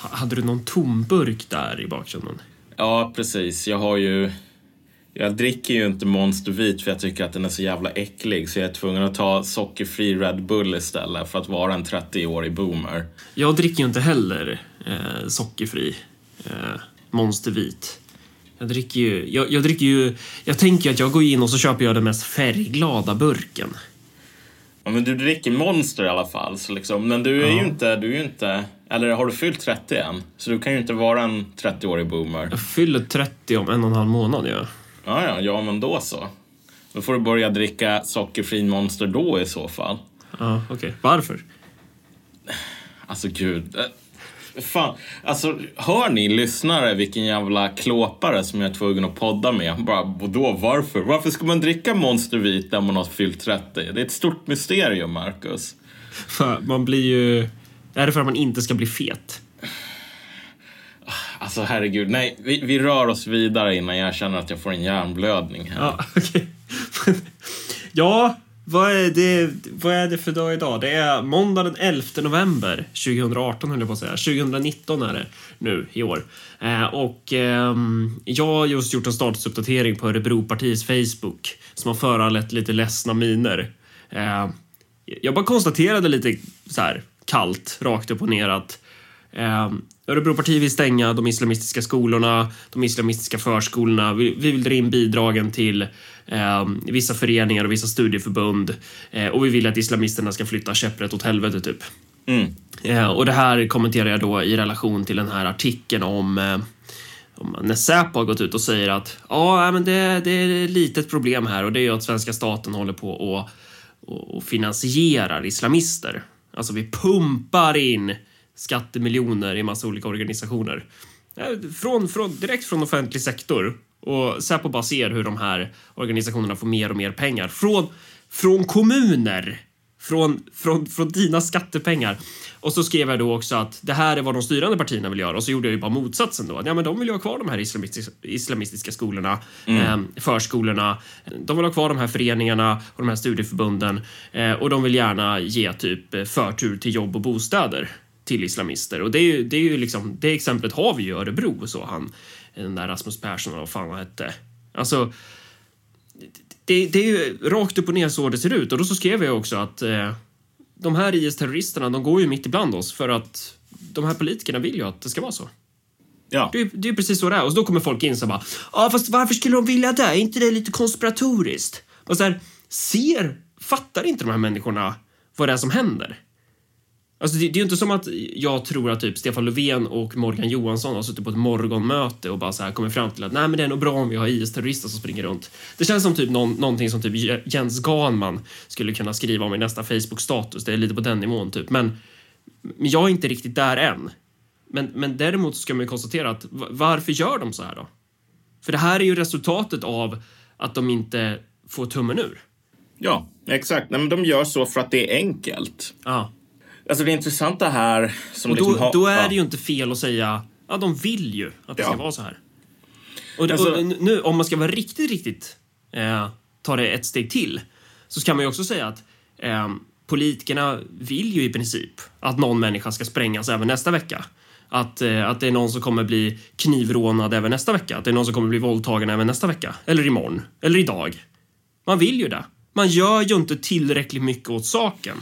Hade du någon tomburk där i bakgrunden? Ja, precis. Jag har ju... Jag dricker ju inte Monster vit för jag tycker att den är så jävla äcklig så jag är tvungen att ta sockerfri Red Bull istället för att vara en 30-årig boomer. Jag dricker ju inte heller eh, sockerfri eh, Monstervit. Jag dricker ju... Jag, jag dricker ju... Jag tänker att jag går in och så köper jag den mest färgglada burken. Ja, men du dricker Monster i alla fall. Så liksom, men du är Ja. ju inte, du är inte, eller har du fyllt 30 än? Så du kan ju inte vara en 30-årig boomer. Jag fyller 30 om en och en halv månad, ja. Ja, ja, ja, men då så. Då får du börja dricka sockerfri Monster då i så fall. Ja, okej. Varför? Alltså gud. Fan, alltså hör ni lyssnare vilken jävla klåpare som jag är tvungen att podda med? Bara, vadå, varför? Varför ska man dricka Monster vit när man har fyllt 30? Det är ett stort mysterium, Marcus. För man blir ju... Är det för att man inte ska bli fet? Alltså herregud, nej, vi, vi rör oss vidare innan jag känner att jag får en hjärnblödning här. Ja, okej. ja, vad är, det, vad är det för dag idag? Det är måndag den 11 november 2018, höll jag på att säga. 2019 är det nu i år. Eh, och ehm, jag har just gjort en statusuppdatering på Örebropartiets Facebook som har föranlett lite ledsna miner. Eh, jag bara konstaterade lite så här kallt, rakt upp och ner att ehm, Örebropartiet vill stänga de islamistiska skolorna, de islamistiska förskolorna. Vi, vi vill dra in bidragen till eh, vissa föreningar och vissa studieförbund. Eh, och vi vill att islamisterna ska flytta käpprätt åt helvete, typ. Mm. Eh, och det här kommenterar jag då i relation till den här artikeln om eh, när Säpo har gått ut och säger att ja, men det, det är ett litet problem här och det är ju att svenska staten håller på och, och, och finansierar islamister. Alltså vi pumpar in skattemiljoner i massa olika organisationer. Eh, Från, från, direkt från offentlig sektor. Och Säpo bara ser hur de här organisationerna får mer och mer pengar. Från, från kommuner. Från, från, från dina skattepengar. Och så skrev jag då också att det här är vad de styrande partierna vill göra. Och så gjorde jag ju bara motsatsen då. Ja, men de vill ju ha kvar de här islamistiska, islamistiska skolorna, eh, förskolorna. De vill ha kvar de här föreningarna och de här studieförbunden. Eh, och de vill gärna ge typ förtur till jobb och bostäder till islamister. Och det är ju, det är ju liksom, det exemplet har vi ju i Örebro, så han, den där Rasmus Persson, eller vad fan han hette. Alltså, det, det är ju rakt upp och ner så det ser ut. Och då så skrev jag också att eh, de här IS-terroristerna, de går ju mitt ibland oss för att de här politikerna vill ju att det ska vara så. Ja. Det är, det är precis så det är. Och då kommer folk in så bara, ja fast varför skulle de vilja det? Är inte det lite konspiratoriskt? Och så här, ser, fattar inte de här människorna vad det är som händer? Alltså det, det är ju inte som att jag tror att typ Stefan Löfven och Morgan Johansson har suttit på ett morgonmöte och bara så här kommit fram till att nej men det är nog bra om vi har IS-terrorister som springer runt. Det känns som typ någon, någonting som typ Jens Ganman skulle kunna skriva om i nästa Facebook-status. Det är lite på den nivån typ. Men, men jag är inte riktigt där än. Men, men däremot ska man ju konstatera att va- varför gör de så här då? För det här är ju resultatet av att de inte får tummen ur. Ja, exakt. Nej, men de gör så för att det är enkelt. Ja. Alltså det intressanta här som Och då, liksom har... då är ja. det ju inte fel att säga ja, de vill ju att det ska Ja. vara så här. Och, det, Alltså- och nu, om man ska vara riktigt, riktigt eh, ta det ett steg till så ska man ju också säga att eh, politikerna vill ju i princip att någon människa ska sprängas även nästa vecka. Att, eh, att det är någon som kommer bli knivrånad även nästa vecka. Att det är någon som kommer bli våldtagen även nästa vecka. Eller imorgon. Eller idag. Man vill ju det. Man gör ju inte tillräckligt mycket åt saken.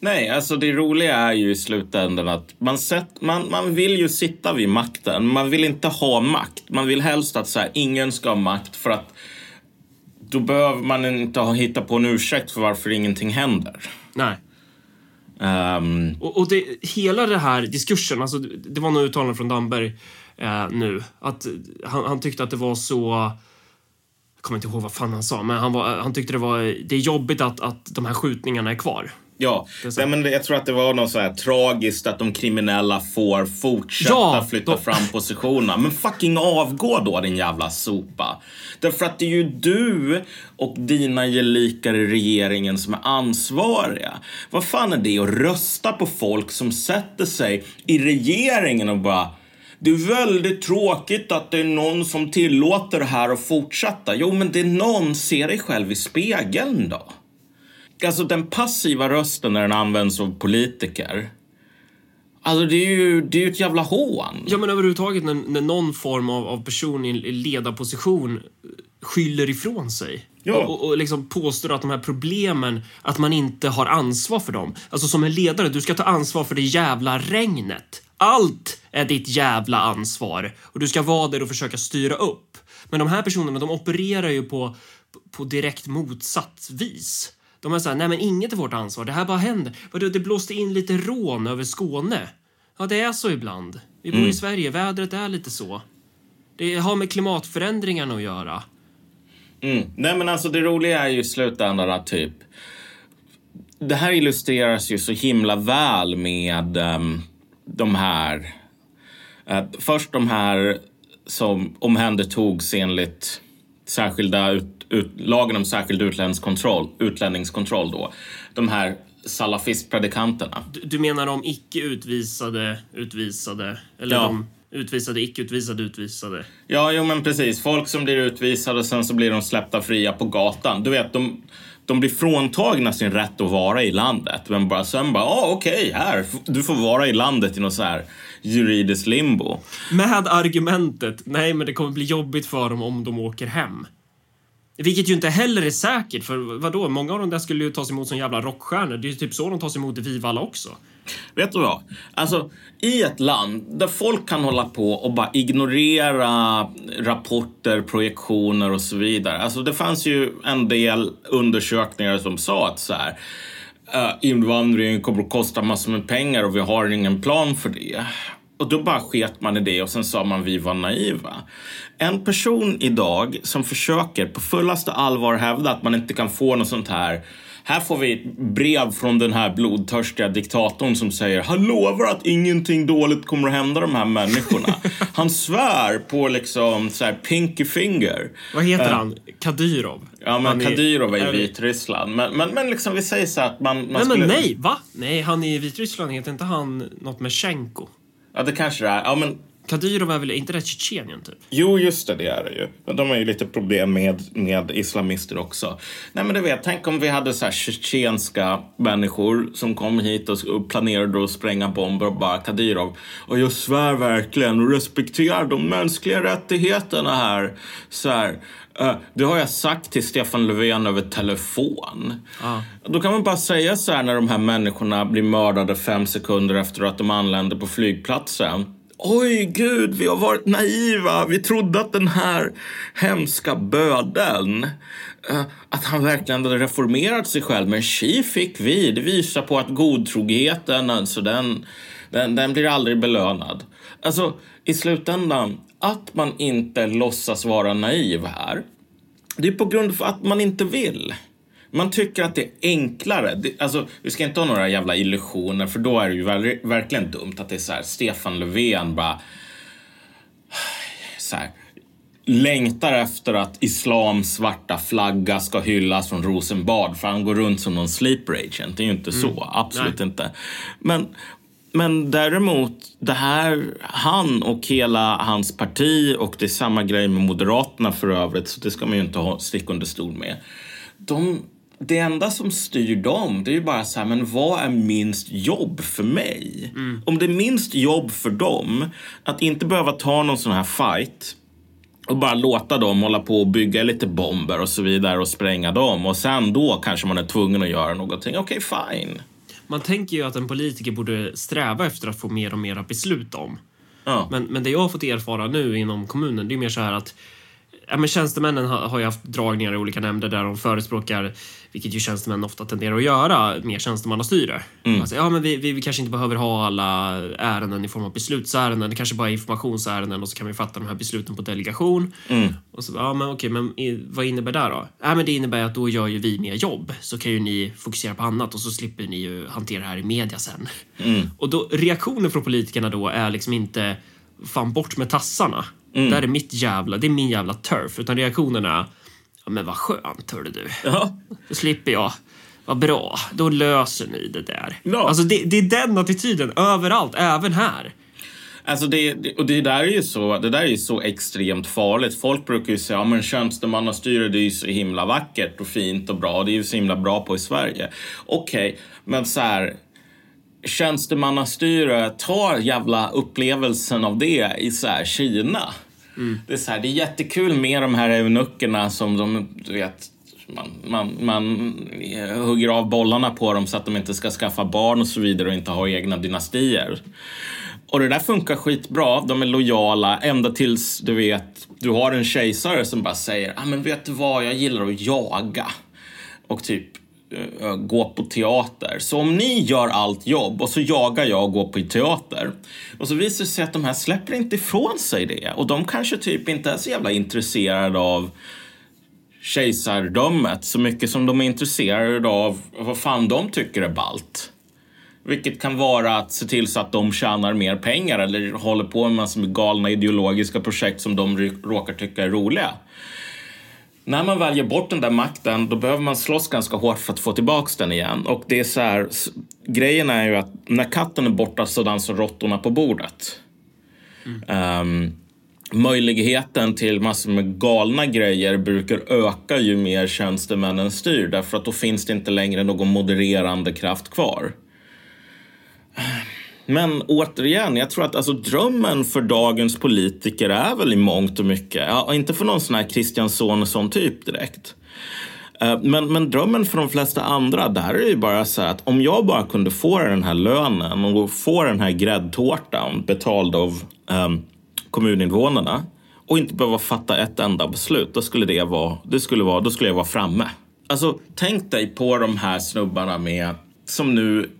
Nej, alltså det roliga är ju i slutändan att man, sett, man, man vill ju sitta vid makten. Man vill inte ha makt. Man vill helst att så här, ingen ska ha makt för att då behöver man inte ha hittat på en ursäkt för varför ingenting händer. Nej. Ehm, Och, och det, hela det här diskursen, alltså det var något uttalande från Damberg eh, nu, att han, han tyckte att det var så... Jag kommer inte ihåg vad fan han sa, men han, var, han tyckte det var det är jobbigt att, att de här skjutningarna är kvar. Ja. Nej, men jag tror att det var något så här tragiskt att de kriminella får fortsätta Ja, flytta de- fram positionerna. Men fucking avgå då din jävla sopa. Därför att det är ju du och dina gelikar i regeringen som är ansvariga. Vad fan är det att rösta på folk som sätter sig i regeringen och bara det är väldigt tråkigt att det är någon som tillåter det här att fortsätta. Jo, men det är någon. Se dig själv i spegeln då. Alltså den passiva rösten när den används av politiker. Alltså det är ju, det är ju ett jävla hån. Ja, men överhuvudtaget när, när någon form av, av person i ledarposition skyller ifrån sig. Ja. Och, och, och liksom påstår att de här problemen, att man inte har ansvar för dem. Alltså som en ledare, du ska ta ansvar för det jävla regnet. Allt är ditt jävla ansvar och du ska vara där och försöka styra upp. Men de här personerna, de opererar ju på, på direkt motsatt vis. De är såhär, nej men inget är vårt ansvar, det här bara händer. Vadå, det blåste in lite rån över Skåne. Ja, det är så ibland. Vi bor i Sverige, vädret är lite så. Det har med klimatförändringarna att göra. Mm. Nej men alltså det roliga är ju i slutändan att typ det här illustreras ju så himla väl med um, de här uh, först de här som omhändertogs enligt särskilda ut, ut, lagen om särskild utlänningskontroll, utlänningskontroll då. De här salafistpredikanterna. Du, du menar de icke utvisade utvisade? Eller Ja. de utvisade icke utvisade utvisade? Ja, jo men precis. Folk som blir utvisade och sen så blir de släppta fria på gatan. Du vet, de, de blir fråntagna sin rätt att vara i landet. Men bara sen bara, ja okej, här, f- du får vara i landet i något så här juridiskt limbo. Med argumentet, nej men det kommer bli jobbigt för dem om de åker hem. Vilket ju inte heller är säkert, för vadå, många av dem där skulle ju tas emot som jävla rockstjärnor. Det är ju typ så de tas emot i Vivalla också. Vet du vad? Alltså, i ett land där folk kan hålla på och bara ignorera rapporter, projektioner och så vidare. Alltså, det fanns ju en del undersökningar som sa att så här, eh, invandringen kommer att kosta massor med pengar och vi har ingen plan för det. Och då bara sket man i det och sen sa man vi var naiva. En person idag som försöker på fullaste allvar hävda att man inte kan få något sånt här här får vi ett brev från den här blodtörstiga diktatorn som säger han lovar att ingenting dåligt kommer att hända de här människorna. Han svär på liksom så här pinky finger. Vad heter Eh, han? Kadyrov? Ja, men Han är- Kadyrov är är- i Vitryssland. Men, men, men liksom vi säger så att man, man Nej skulle... men nej, va? Nej, han i Vitryssland heter inte han något med Schenko? Ja, det kanske det är. Ja, men Kadyrov är väl inte det Tjetjenien typ? Jo, just det, det är det ju. Men de har ju lite problem med, med islamister också. Nej, men du vet, tänk om vi hade så här tjetjenska människor som kom hit och, och planerade att spränga bomber och bara Kadyrov. Och jag svär verkligen och respekterar de mänskliga rättigheterna här. Så här. Eh, det har jag sagt till Stefan Löfven över telefon. Ja. Då kan man bara säga så här när de här människorna blir mördade fem sekunder efter att de anländer på flygplatsen. Oj, gud, vi har varit naiva. Vi trodde att den här hemska bödeln, eh, att han verkligen hade reformerat sig själv. Men tji fick vi. Det visar på att godtrogenheten, alltså den, den, den blir aldrig belönad. Alltså, i slutändan, att man inte låtsas vara naiv här, det är på grund av att man inte vill. Man tycker att det är enklare. Det, alltså, vi ska inte ha några jävla illusioner för då är det ju ver- verkligen dumt att det är så här Stefan Löfven bara så här, längtar efter att islams svarta flagga ska hyllas från Rosenbad för han går runt som någon sleeper agent. Det är ju inte så, absolut inte. Men, men däremot, det här, han och hela hans parti och det är samma grej med Moderaterna för övrigt, så det ska man ju inte ha stick under stol med. De, det enda som styr dem, det är ju bara så här, men vad är minst jobb för mig? Om det är minst jobb för dem att inte behöva ta någon sån här fight och bara låta dem hålla på och bygga lite bomber och så vidare och spränga dem och sen då kanske man är tvungen att göra någonting. Okej, fine. Man tänker ju att en politiker borde sträva efter att få mer och mer att besluta om. Ja. Men, men det jag har fått erfara nu inom kommunen, det är mer så här att Ja, men tjänstemännen har, har ju haft dragningar i olika nämnder där de förespråkar, vilket ju tjänstemän ofta tenderar att göra, mer tjänstemannastyre. Alltså, ja, men vi, vi, vi kanske inte behöver ha alla ärenden i form av beslutsärenden, det kanske bara är informationsärenden och så kan vi fatta de här besluten på delegation. Och så, ja, men okej, men vad innebär det då? Ja, men det innebär att då gör ju vi mer jobb, så kan ju ni fokusera på annat och så slipper ni ju hantera det här i media sen. Och då, reaktionen från politikerna då är liksom inte fan bort med tassarna. Mm. Där är mitt jävla, det är min jävla turf. Utan reaktionen är, ja men vad skönt hörde du. Ja. Då slipper jag. Vad bra, då löser ni det där. Ja. Alltså det, det är den attityden överallt, även här. Alltså det, det, och det där är ju så, det där är ju så extremt farligt. Folk brukar ju säga, ja men tjänstemannastyre det är ju så himla vackert och fint och bra. Det är ju så himla bra på i Sverige. Okej, men så här. tjänstemannastyre tar jävla upplevelsen av det i så här Kina. Mm. Det, är så här, det är jättekul med de här eunuckerna som de, du vet, man, man, man hugger av bollarna på dem så att de inte ska skaffa barn och så vidare och inte ha egna dynastier. Och det där funkar skitbra. De är lojala ända tills du vet, du har en kejsare som bara säger, ah, men vet du vad, jag gillar att jaga. Och typ Eh, eh, gå på teater. Så om ni gör allt jobb och så jagar jag och går på teater. Och så visar det sig att de här släpper inte ifrån sig det. Och de kanske typ inte är så jävla intresserade av kejsardömet så mycket som de är intresserade av vad fan de tycker är balt. Vilket kan vara att se till så att de tjänar mer pengar eller håller på med massor med galna ideologiska projekt som de råkar tycka är roliga. När man väljer bort den där makten, då behöver man slåss ganska hårt för att få tillbaka den igen. Och det är så här, grejen är ju att när katten är borta så dansar råttorna på bordet. Mm. Um, möjligheten till massor med galna grejer brukar öka ju mer tjänstemännen styr därför att då finns det inte längre någon modererande kraft kvar. Men återigen, jag tror att alltså, drömmen för dagens politiker är väl i mångt och mycket, ja, inte för någon sån här Christian Sonesson typ direkt. Eh, men, men drömmen för de flesta andra, där är det ju bara så att om jag bara kunde få den här lönen och få den här gräddtårtan betald av um, kommuninvånarna och inte behöva fatta ett enda beslut, då skulle, det vara, det skulle vara, då skulle jag vara framme. Alltså, tänk dig på de här snubbarna med, som nu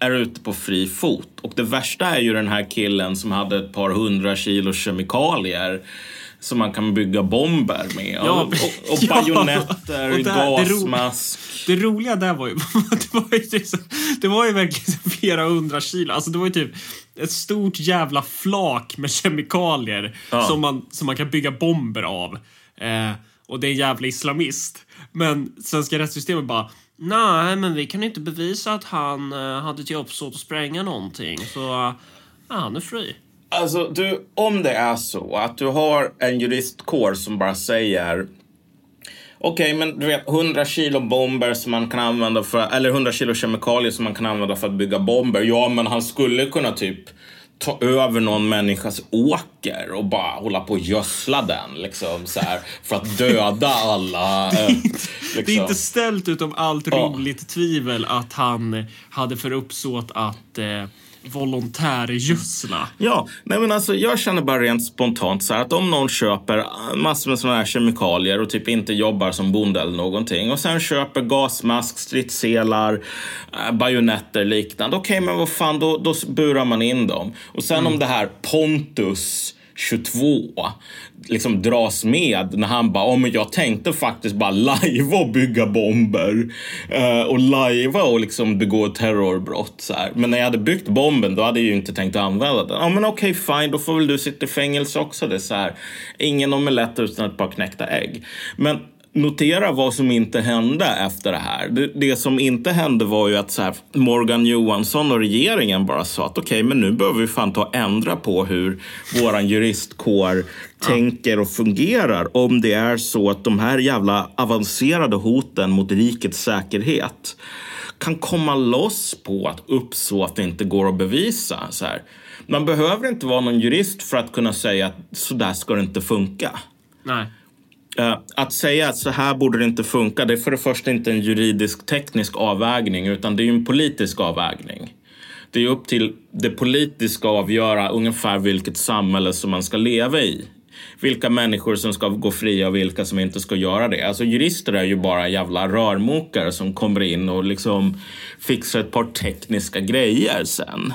är ute på fri fot. Och det värsta är ju den här killen som hade ett par hundra kilo kemikalier som man kan bygga bomber med. Ja, och, och, och bajonetter, och gasmask. Det, ro, det, roliga där var ju, det var ju, liksom, det var ju verkligen flera hundra kilo. Alltså det var ju typ ett stort jävla flak med kemikalier ja. som, man, som man kan bygga bomber av. Eh, och det är en jävla islamist. Men svenska rättssystemet bara Nej, men vi kan inte bevisa att han eh, hade till uppsåt att spränga någonting. Så ja, han är fri. Alltså, du, om det är så att du har en juristkår som bara säger Okej, okay, men du vet 100 kilo bomber som man kan använda för, eller 100 kilo kemikalier som man kan använda för att bygga bomber. Ja, men han skulle kunna typ ta över någon människas åker och bara hålla på och gödsla den liksom så här, för att döda alla. det, är inte, liksom. det är inte liksom. ställt utom allt roligt ja. tvivel att han hade för uppsåt att eh, volontärgödsla. Ja, nej men alltså jag känner bara rent spontant så här att om någon köper massor med sådana här kemikalier och typ inte jobbar som bonde eller någonting och sen köper gasmask, stridsselar, äh, bajonetter liknande. Okej, okay, men vad fan, då, då burar man in dem. Och sen mm. om det här Pontus 22 liksom dras med när han bara, oh, men jag tänkte faktiskt bara lajva och bygga bomber uh, och lajva och liksom begå terrorbrott. Så här. Men när jag hade byggt bomben då hade jag ju inte tänkt använda den. Ja oh, men okej okay, fine, då får väl du sitta i fängelse också. Det är så här, ingen omelett utan ett par knäckta ägg. Men notera vad som inte hände efter det här. Det, det som inte hände var ju att så här, Morgan Johansson och regeringen bara sa att okej, okay, men nu behöver vi fan ta och ändra på hur våran juristkår tänker och fungerar. Om det är så att de här jävla avancerade hoten mot rikets säkerhet kan komma loss på att uppsåt inte går att bevisa. Så här. Man behöver inte vara någon jurist för att kunna säga att så där ska det inte funka. Nej. Uh, att säga att så här borde det inte funka, det är för det första inte en juridisk teknisk avvägning utan det är en politisk avvägning. Det är upp till det politiska att avgöra ungefär vilket samhälle som man ska leva i. Vilka människor som ska gå fria och vilka som inte ska göra det. Alltså jurister är ju bara jävla rörmokare som kommer in och liksom fixar ett par tekniska grejer sen.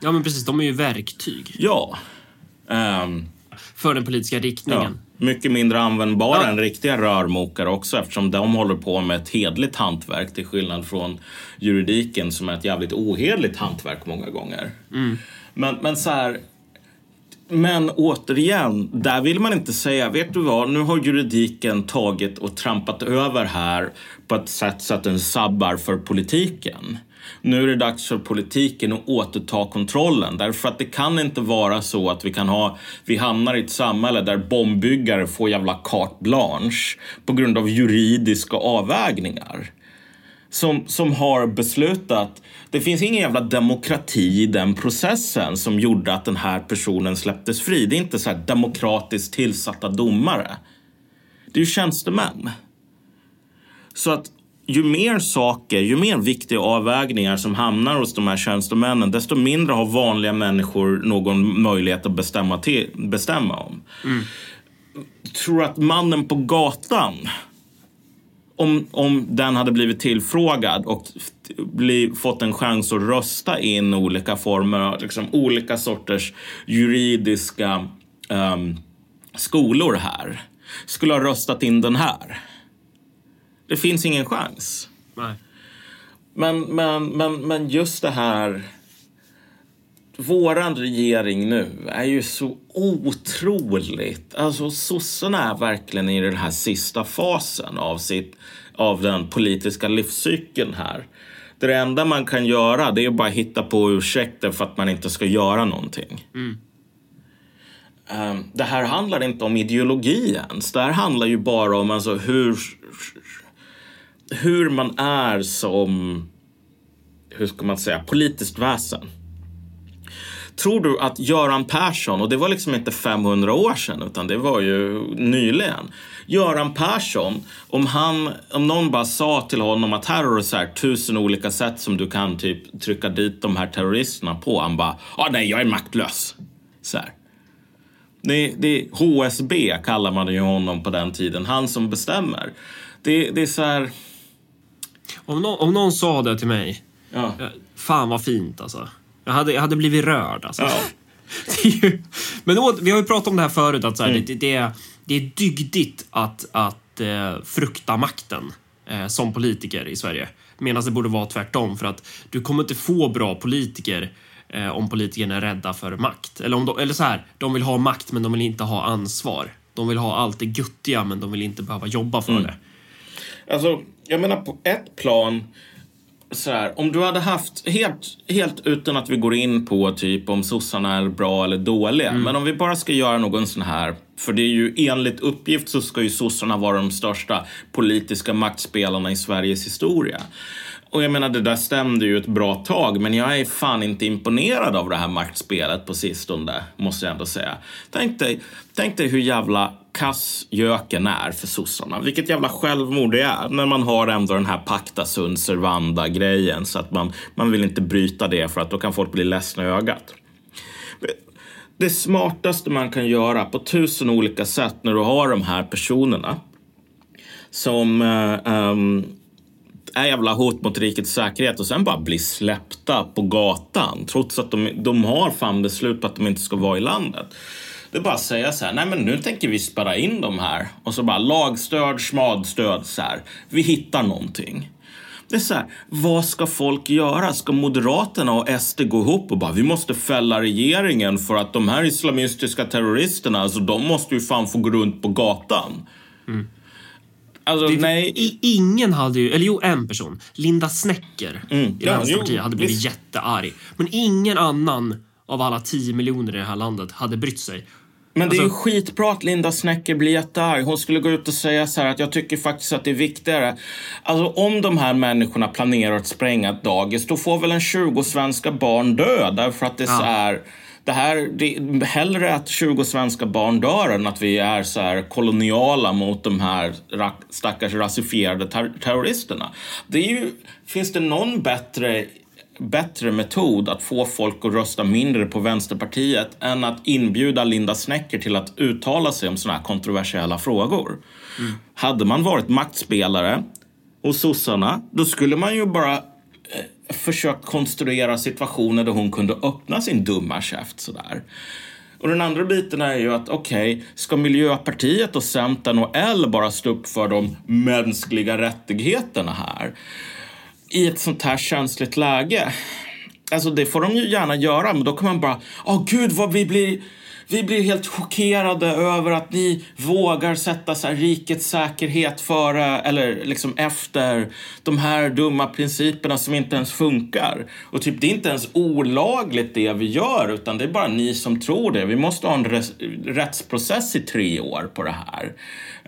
Ja men precis, de är ju verktyg. Ja. Um, för den politiska riktningen. Ja mycket mindre användbara ja. än riktiga rörmokare också eftersom de håller på med ett hedligt hantverk till skillnad från juridiken som är ett jävligt ohedligt hantverk många gånger. Mm. Men, men så här, men återigen, där vill man inte säga, vet du vad, nu har juridiken tagit och trampat över här på ett sätt så att den sabbar för politiken. Nu är det dags för politiken att återta kontrollen. Därför att det kan inte vara så att vi kan ha, vi hamnar i ett samhälle där bombbyggare får jävla carte blanche på grund av juridiska avvägningar. som, som har beslutat. Det finns ingen jävla demokrati i den processen som gjorde att den här personen släpptes fri. Det är inte så här demokratiskt tillsatta domare. Det är ju tjänstemän. Så att ju mer saker, ju mer viktiga avvägningar som hamnar hos de här tjänstemännen desto mindre har vanliga människor någon möjlighet att bestämma, till, bestämma om. Mm. Tror att mannen på gatan om, om den hade blivit tillfrågad och bli, fått en chans att rösta in olika former, liksom olika sorters juridiska um, skolor här, skulle ha röstat in den här. Det finns ingen chans. Nej. Men, men, men, men just det här... Våran regering nu är ju så otroligt... Alltså sossarna är verkligen i den här sista fasen av, sitt, av den politiska livscykeln här. Det enda man kan göra det är att bara hitta på ursäkter för att man inte ska göra någonting. Mm. Um, det här handlar inte om ideologi ens. Det här handlar ju bara om alltså, hur hur man är som, hur ska man säga, politiskt väsen. Tror du att Göran Persson, och det var liksom inte 500 år sedan utan det var ju nyligen. Göran Persson, om, han, om någon bara sa till honom att här har du så här tusen olika sätt som du kan typ trycka dit de här terroristerna på. Han bara, ah, nej jag är maktlös. Så här. Det, det, HSB kallar man ju honom på den tiden, han som bestämmer. Det, det är så här om, no om någon sa det till mig, ja. fan vad fint alltså. Jag hade, jag hade blivit rörd alltså. Ja. ju, men då, vi har ju pratat om det här förut, att så här, mm. det, det, är, det är dygdigt att, att eh, frukta makten eh, som politiker i Sverige. Medan det borde vara tvärtom, för att du kommer inte få bra politiker eh, om politikerna är rädda för makt. Eller, om de, eller så här, de vill ha makt men de vill inte ha ansvar. De vill ha allt det guttiga men de vill inte behöva jobba för mm. det. Alltså, jag menar på ett plan så här, om du hade haft, helt, helt utan att vi går in på typ om sossarna är bra eller dåliga, mm. men om vi bara ska göra någon sån här, för det är ju enligt uppgift så ska ju sossarna vara de största politiska maktspelarna i Sveriges historia. Och jag menar, det där stämde ju ett bra tag, men jag är fan inte imponerad av det här maktspelet på sistone, måste jag ändå säga. Tänk dig, tänk dig hur jävla kass göken är för sossarna. Vilket jävla självmord det är när man har ändå den här pacta sunt servanda grejen så att man, man vill inte bryta det för att då kan folk bli ledsna i ögat. Det smartaste man kan göra på tusen olika sätt när du har de här personerna som um, är jävla hot mot rikets säkerhet och sen bara blir släppta på gatan trots att de, de har fan beslut på att de inte ska vara i landet. Det är bara att säga så här, nej men nu tänker vi spärra in dem här. Och så bara lagstöd, smadstöd så här. Vi hittar någonting. Det är så här, vad ska folk göra? Ska Moderaterna och SD gå ihop och bara vi måste fälla regeringen för att de här islamistiska terroristerna, alltså de måste ju fan få gå runt på gatan. Mm. Alltså, det, nej. ingen hade ju, eller jo en person, Linda Snecker mm. i ja, Vänsterpartiet hade blivit visst. jättearg. Men ingen annan av alla 10 miljoner i det här landet hade brytt sig. Men det är ju alltså- skitbra att Linda Snecker blir jättearg. Hon skulle gå ut och säga så här att jag tycker faktiskt att det är viktigare. Alltså om de här människorna planerar att spränga ett dagis då får väl en 20 svenska barn dö därför att det är ja. här det här, det, hellre att 20 svenska barn dör än att vi är så här koloniala mot de här stackars rasifierade ter terroristerna. Det är ju, finns det någon bättre bättre metod att få folk att rösta mindre på Vänsterpartiet än att inbjuda Linda Snecker till att uttala sig om sådana här kontroversiella frågor. Mm. Hade man varit maktspelare och sossarna, då skulle man ju bara eh, försökt konstruera situationer där hon kunde öppna sin dumma käft sådär. Och den andra biten är ju att okej, okay, ska Miljöpartiet och Centern och L bara stå upp för de mänskliga rättigheterna här? I ett sånt här känsligt läge. Alltså det får de ju gärna göra, men då kan man bara, åh oh, gud vad vi blir vi blir helt chockerade över att ni vågar sätta så här, rikets säkerhet före eller liksom efter de här dumma principerna som inte ens funkar. Och typ, det är inte ens olagligt det vi gör, utan det är bara ni som tror det. Vi måste ha en rättsprocess i tre år på det här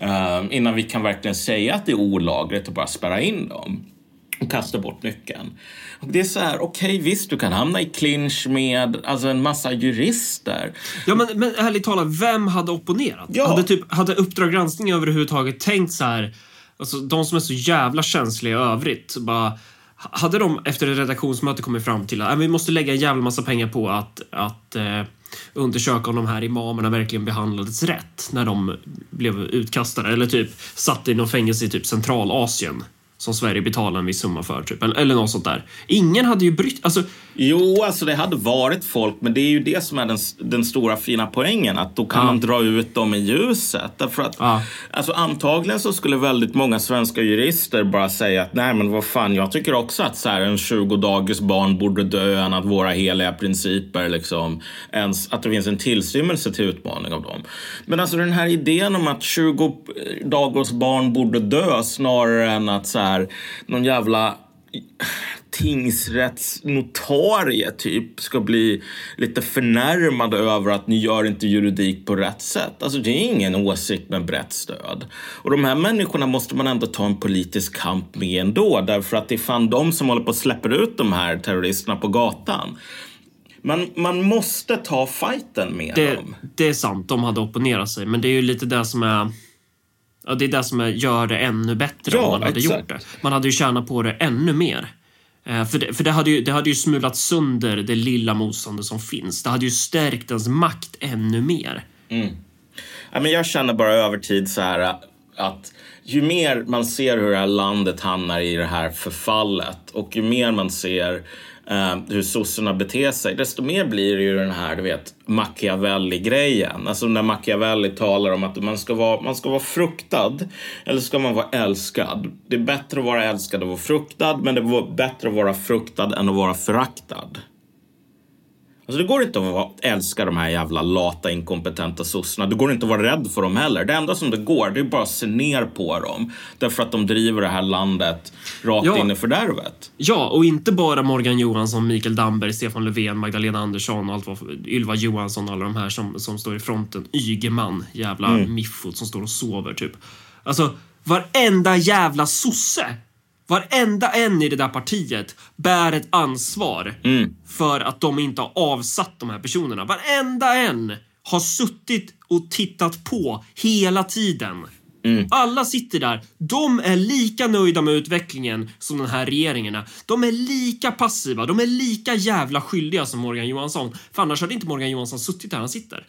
uh, innan vi kan verkligen säga att det är olagligt och bara spärra in dem och kastar bort nyckeln. Och det är så här, okej okay, visst du kan hamna i clinch med alltså, en massa jurister. Ja men, men ärligt talat, vem hade opponerat? Ja. Hade, typ, hade Uppdrag granskning överhuvudtaget tänkt så här, alltså de som är så jävla känsliga i övrigt, bara hade de efter ett redaktionsmöte kommit fram till att äh, vi måste lägga en jävla massa pengar på att, att eh, undersöka om de här imamerna verkligen behandlades rätt när de blev utkastade eller typ satt i någon fängelse i typ Centralasien som Sverige betalar en viss summa för, typ. eller något sånt där. Ingen hade ju brytt... Alltså, Jo, alltså det hade varit folk, men det är ju det som är den, den stora fina poängen. Att då kan Ja. man dra ut dem i ljuset. Därför att, Ja. alltså antagligen så skulle väldigt många svenska jurister bara säga att nej men vad fan, jag tycker också att så här, en 20 dagars barn borde dö än att våra heliga principer liksom, ens, att det finns en tillstymmelse till utmaning av dem. Men alltså den här idén om att 20 dagars barn borde dö snarare än att så här, någon jävla tingsrättsnotarie typ ska bli lite förnärmad över att ni gör inte juridik på rätt sätt. Alltså det är ingen åsikt med brett stöd. Och de här människorna måste man ändå ta en politisk kamp med ändå därför att det är fan de som håller på att släpper ut de här terroristerna på gatan. Man, man måste ta fighten med det, dem. det är sant, de hade opponerat sig, men det är ju lite det som är... Ja, det är det som gör det ännu bättre Ja, om man hade exakt. gjort det. Man hade ju tjänat på det ännu mer. Eh, för det, för det, hade ju, det hade ju smulat sönder det lilla motståndet som finns. Det hade ju stärkt ens makt ännu mer. Ja, men jag känner bara över tid så här att ju mer man ser hur det här landet hamnar i det här förfallet och ju mer man ser eh, hur sossarna beter sig, desto mer blir det ju den här, du vet, Machiavelli-grejen. Alltså när Machiavelli talar om att man ska, vara, man ska vara fruktad eller ska man vara älskad. Det är bättre att vara älskad än att vara fruktad, men det är bättre att vara fruktad än att vara föraktad. Alltså det går inte att älska de här jävla lata inkompetenta sossarna. Det går inte att vara rädd för dem heller. Det enda som det går det är bara att se ner på dem. Därför att de driver det här landet rakt Ja. in i fördärvet. Ja, och inte bara Morgan Johansson, Mikael Damberg, Stefan Löfven, Magdalena Andersson och allt vad, Ylva Johansson och alla de här som, som står i fronten. Ygeman, jävla miffot som står och sover typ. Alltså, varenda jävla sosse, varenda en i det där partiet bär ett ansvar för att de inte har avsatt de här personerna. Varenda en har suttit och tittat på hela tiden. Alla sitter där. De är lika nöjda med utvecklingen som den här regeringen är. De är lika passiva. De är lika jävla skyldiga som Morgan Johansson. För annars hade inte Morgan Johansson suttit där han sitter.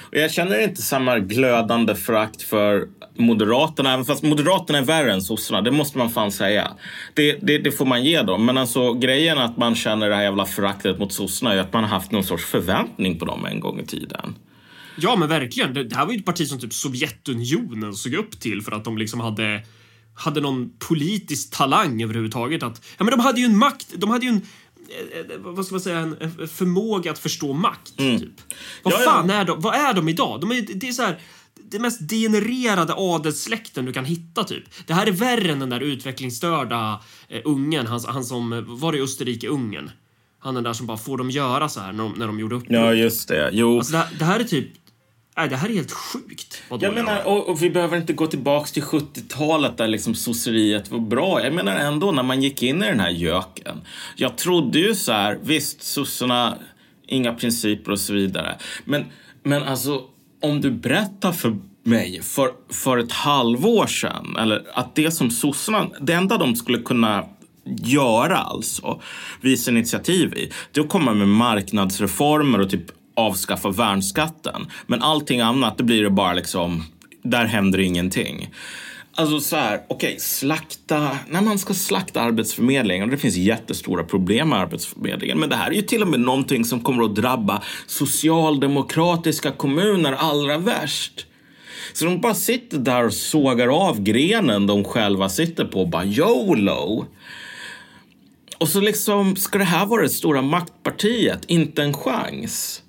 Och jag känner inte samma glödande förakt för Moderaterna, även fast Moderaterna är värre än sossarna. Det måste man fan säga. Det, det, det får man ge dem. Men alltså grejen att man känner det här jävla föraktet mot sossarna är att man har haft någon sorts förväntning på dem en gång i tiden. Ja, men verkligen. Det, det här var ju ett parti som typ Sovjetunionen såg upp till för att de liksom hade hade någon politisk talang överhuvudtaget. Att, ja, men de hade ju en makt. De hade ju en eh, eh, vad ska man säga, en en förmåga att förstå makt. Typ. Vad Ja, ja. fan är de? Vad är de idag? De är, det är så här, det mest degenererade adelssläkten du kan hitta typ. Det här är värre än den där utvecklingsstörda eh, ungen, han, han som eh, var i Österrike-Ungern. Han den där som bara får dem göra så här när de, när de gjorde uppror. Ja, just det. Jo. Alltså det, här, det här är typ... Nej, det här är helt sjukt. Vad Jag menar, och, och vi behöver inte gå tillbaks till 70-talet där liksom sosseriet var bra. Jag menar ändå när man gick in i den här göken. Jag trodde ju så här, visst sossarna, inga principer och så vidare. Men, men alltså, om du berättar för mig för, för ett halvår sedan, eller att det som sossarna, det enda de skulle kunna göra alltså, visa initiativ i, det är att komma med marknadsreformer och typ avskaffa värnskatten. Men allting annat, det blir det bara liksom, där händer ingenting. Alltså så här, okej, slakta, när man ska slakta Arbetsförmedlingen, och det finns jättestora problem med Arbetsförmedlingen, men det här är ju till och med någonting som kommer att drabba socialdemokratiska kommuner allra värst. Så de bara sitter där och sågar av grenen de själva sitter på och bara YOLO. Och så liksom, ska det här vara det stora maktpartiet? Inte en chans.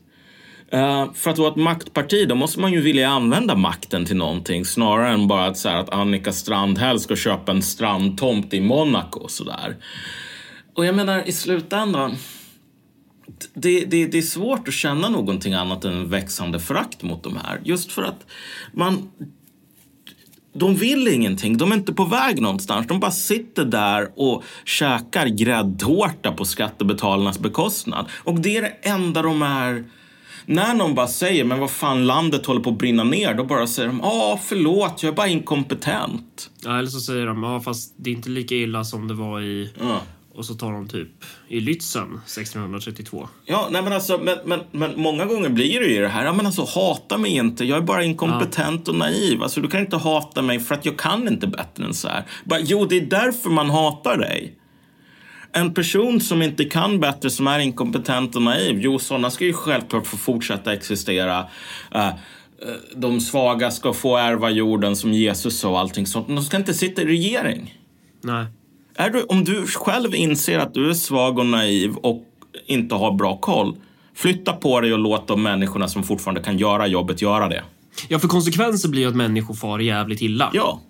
Eh, för att vara ett maktparti, då måste man ju vilja använda makten till någonting snarare än bara att, så här, att Annika Strandhäll ska köpa en strandtomt i Monaco och sådär. Och jag menar, i slutändan, det, det, det är svårt att känna någonting annat än växande förakt mot de här. Just för att man... de vill ingenting. De är inte på väg någonstans. De bara sitter där och käkar gräddtårta på skattebetalarnas bekostnad. Och det är det enda de är när någon bara säger men vad fan landet håller på att brinna ner, då bara säger de ja förlåt, jag är bara inkompetent. Ja, eller så säger de ja fast det är inte lika illa som det var i Ja. och så tar de typ i Lützen 1632. Ja, nej men alltså, men, men, men många gånger blir det ju det här, ja men alltså hata mig inte, jag är bara inkompetent och naiv. Alltså du kan inte hata mig för att jag kan inte bättre än så här. Bara, jo, det är därför man hatar dig. En person som inte kan bättre, som är inkompetent och naiv, jo, sådana ska ju självklart få fortsätta existera. Eh, eh, de svaga ska få ärva jorden som Jesus sa och allting sånt. De ska inte sitta i regering. Nej. Är du, om du själv inser att du är svag och naiv och inte har bra koll, flytta på dig och låt de människorna som fortfarande kan göra jobbet göra det. Ja, för konsekvenser blir ju att människor far jävligt illa. Ja,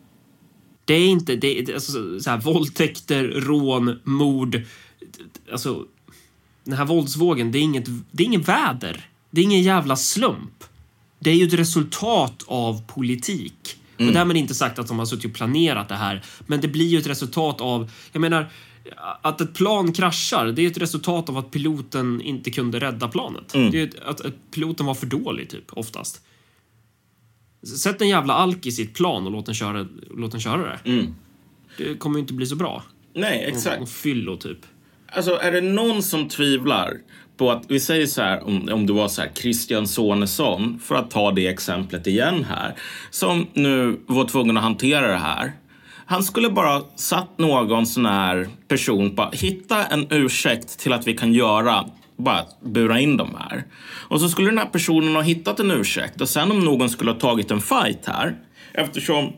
Det är inte, det är, alltså, så här, våldtäkter, rån, mord. Alltså, den här våldsvågen, det är inget, det är ingen väder. Det är ingen jävla slump. Det är ju ett resultat av politik. Och därmed inte sagt att de har suttit och planerat det här, men det blir ju ett resultat av, jag menar, att ett plan kraschar, det är ett resultat av att piloten inte kunde rädda planet. Det är att, att piloten var för dålig, typ, oftast. Sätt en jävla alkis i ett plan och låt den köra, låt den köra det. Det kommer ju inte bli så bra. nej, Och exakt. fyllo, typ. Alltså, är det någon som tvivlar på att, vi säger så här, om, om det var så här, Christian Sonesson, för att ta det exemplet igen här, som nu var tvungen att hantera det här. Han skulle bara satt någon sån här person på hitta en ursäkt till att vi kan göra bara bura in dem här. Och så skulle den här personen ha hittat en ursäkt och sen om någon skulle ha tagit en fight här eftersom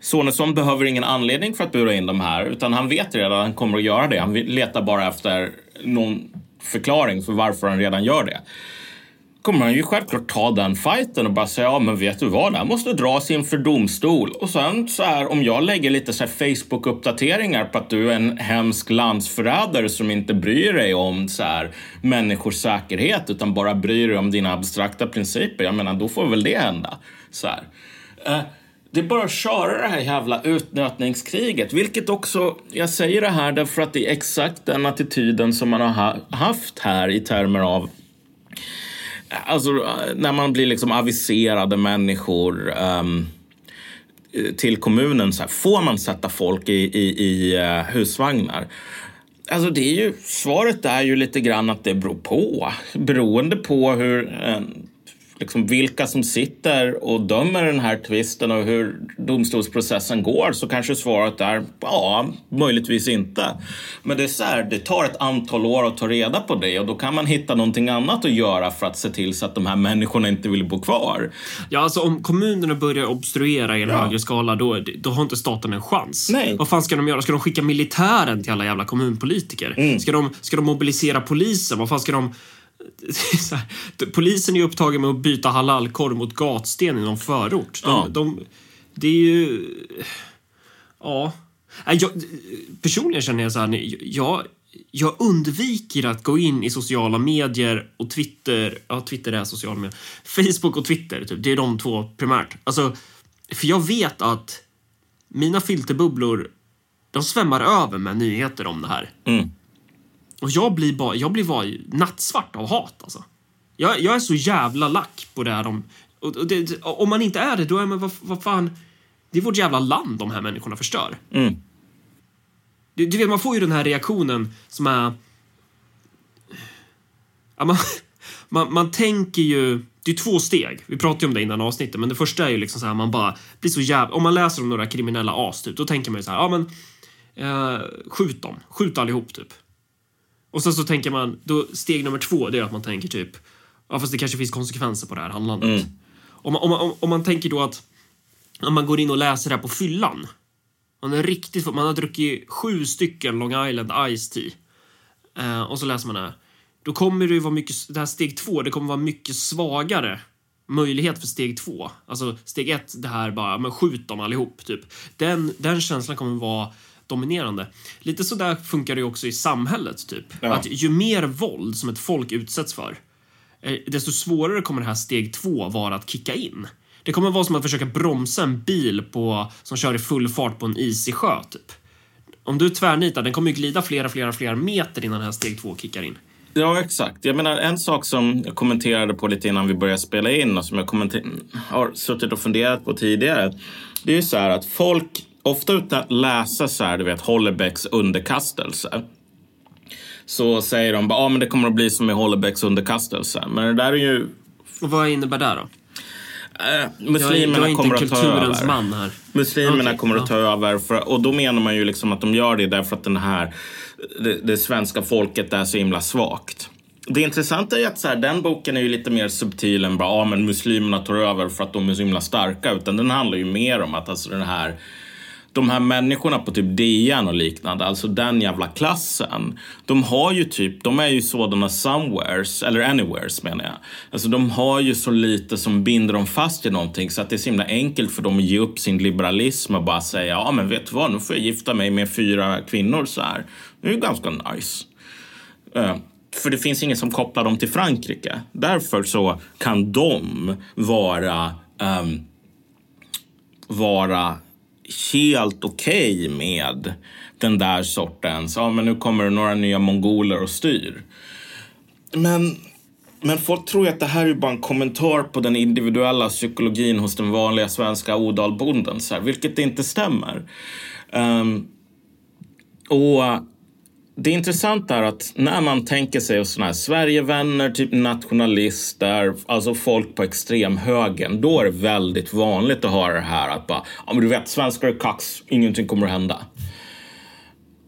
Sonesson behöver ingen anledning för att bura in de här utan han vet redan att han kommer att göra det. Han letar bara efter någon förklaring för varför han redan gör det. Kommer han ju självklart ta den fighten och bara säga ja men vet du vad, det här måste dras inför domstol. Och sen så här om jag lägger lite så här Facebook-uppdateringar på att du är en hemsk landsförrädare som inte bryr dig om så här människors säkerhet utan bara bryr dig om dina abstrakta principer. Jag menar då får väl det hända. Så här. Eh, det är bara att köra det här jävla utnötningskriget. Vilket också, jag säger det här därför att det är exakt den attityden som man har haft här i termer av Alltså eh, när man blir liksom aviserade människor um, till kommunen. Så här, får man sätta folk i, i, i eh, husvagnar? Alltså det är ju, svaret är ju lite grann att det beror på. Beroende på hur, liksom vilka som sitter och dömer den här tvisten och hur domstolsprocessen går så kanske svaret är ja, möjligtvis inte. Men det är så här, det tar ett antal år att ta reda på det och då kan man hitta någonting annat att göra för att se till så att de här människorna inte vill bo kvar. Ja, alltså om kommunerna börjar obstruera i en Ja. högre skala, då, då har inte staten en chans. Nej. Vad fan ska de göra? Ska de skicka militären till alla jävla kommunpolitiker? Mm. Ska, de, ska de mobilisera polisen? Vad fan ska de... Här, polisen är upptagen med att byta halalkorv mot gatsten i någon förort. De, Ja. de, det är ju... Ja. Nej, Jag, personligen känner jag så här, jag, jag undviker att gå in i sociala medier och Twitter. Ja, Twitter är sociala medier. Facebook och Twitter, typ. det är de två primärt. Alltså, för jag vet att mina filterbubblor, de svämmar över med nyheter om det här. Mm. Och jag blir bara, jag blir bara nattsvart av hat alltså. Jag, jag är så jävla lack på det här de... Och, och det, om man inte är det, då är man vad, vad fan... Det är vårt jävla land de här människorna förstör. Mm. Du, du vet, man får ju den här reaktionen som är... Ja, man, man, man tänker ju... Det är två steg. Vi pratade ju om det innan avsnittet, men det första är ju liksom så här, man bara blir så jävla... Om man läser om några kriminella as, typ, då tänker man ju så här, ja men... Eh, skjut dem. Skjut allihop, typ. Och sen så tänker man, då steg nummer två, det är att man tänker typ, ja fast det kanske finns konsekvenser på det här handlandet. Om, man, om, man, om man tänker då att, om man går in och läser det här på fyllan. Man är riktigt Man har druckit sju stycken Long Island Ice Tea. Eh, och så läser man det här. Då kommer det ju vara mycket, det här steg två, det kommer vara mycket svagare möjlighet för steg två. Alltså steg ett, det här bara, men skjut dem allihop, typ. Den, den känslan kommer vara dominerande. Lite så där funkar det också i samhället, typ. Ja. Att ju mer våld som ett folk utsätts för, eh, desto svårare kommer det här steg två vara att kicka in. Det kommer vara som att försöka bromsa en bil på, som kör i full fart på en isig sjö, typ. Om du tvärnitar, den kommer ju glida flera, flera, flera meter innan den här steg två kickar in. Ja, exakt. Jag menar, en sak som jag kommenterade på lite innan vi började spela in och som jag har suttit och funderat på tidigare. Det är ju så här att folk, ofta utan att läsa så här, du vet, Hollebecks underkastelse. Så säger de bara, ja ah, men det kommer att bli som i Hollebecks underkastelse. Men det där är ju... Och vad innebär det då? Äh, muslimerna kommer att ta över. man här. Muslimerna okay, kommer att ta ja. över. För, och då menar man ju liksom att de gör det därför att den här, det, det svenska folket är så himla svagt. Det intressanta är att så här, den boken är ju lite mer subtil än bara, ja men muslimerna tar över för att de är så himla starka. Utan den handlar ju mer om att alltså den här de här människorna på typ DN och liknande, alltså den jävla klassen. De har ju typ, de är ju sådana somewheres, eller anywheres menar jag. Alltså de har ju så lite som binder dem fast i någonting så att det är så himla enkelt för dem att ge upp sin liberalism och bara säga, ja men vet du vad, nu får jag gifta mig med fyra kvinnor så här. Det är ju ganska nice. Uh, för det finns ingen som kopplar dem till Frankrike. Därför så kan de vara um, vara helt okej okay med den där sortens, ja men nu kommer det några nya mongoler och styr. Men, men folk tror ju att det här är bara en kommentar på den individuella psykologin hos den vanliga svenska odalbonden, så här, vilket inte stämmer. Um, och det intressanta är att när man tänker sig sådana här Sverigevänner, typ nationalister, alltså folk på extremhögern, då är det väldigt vanligt att höra det här att bara, ja men du vet, svenskar är kax, ingenting kommer att hända.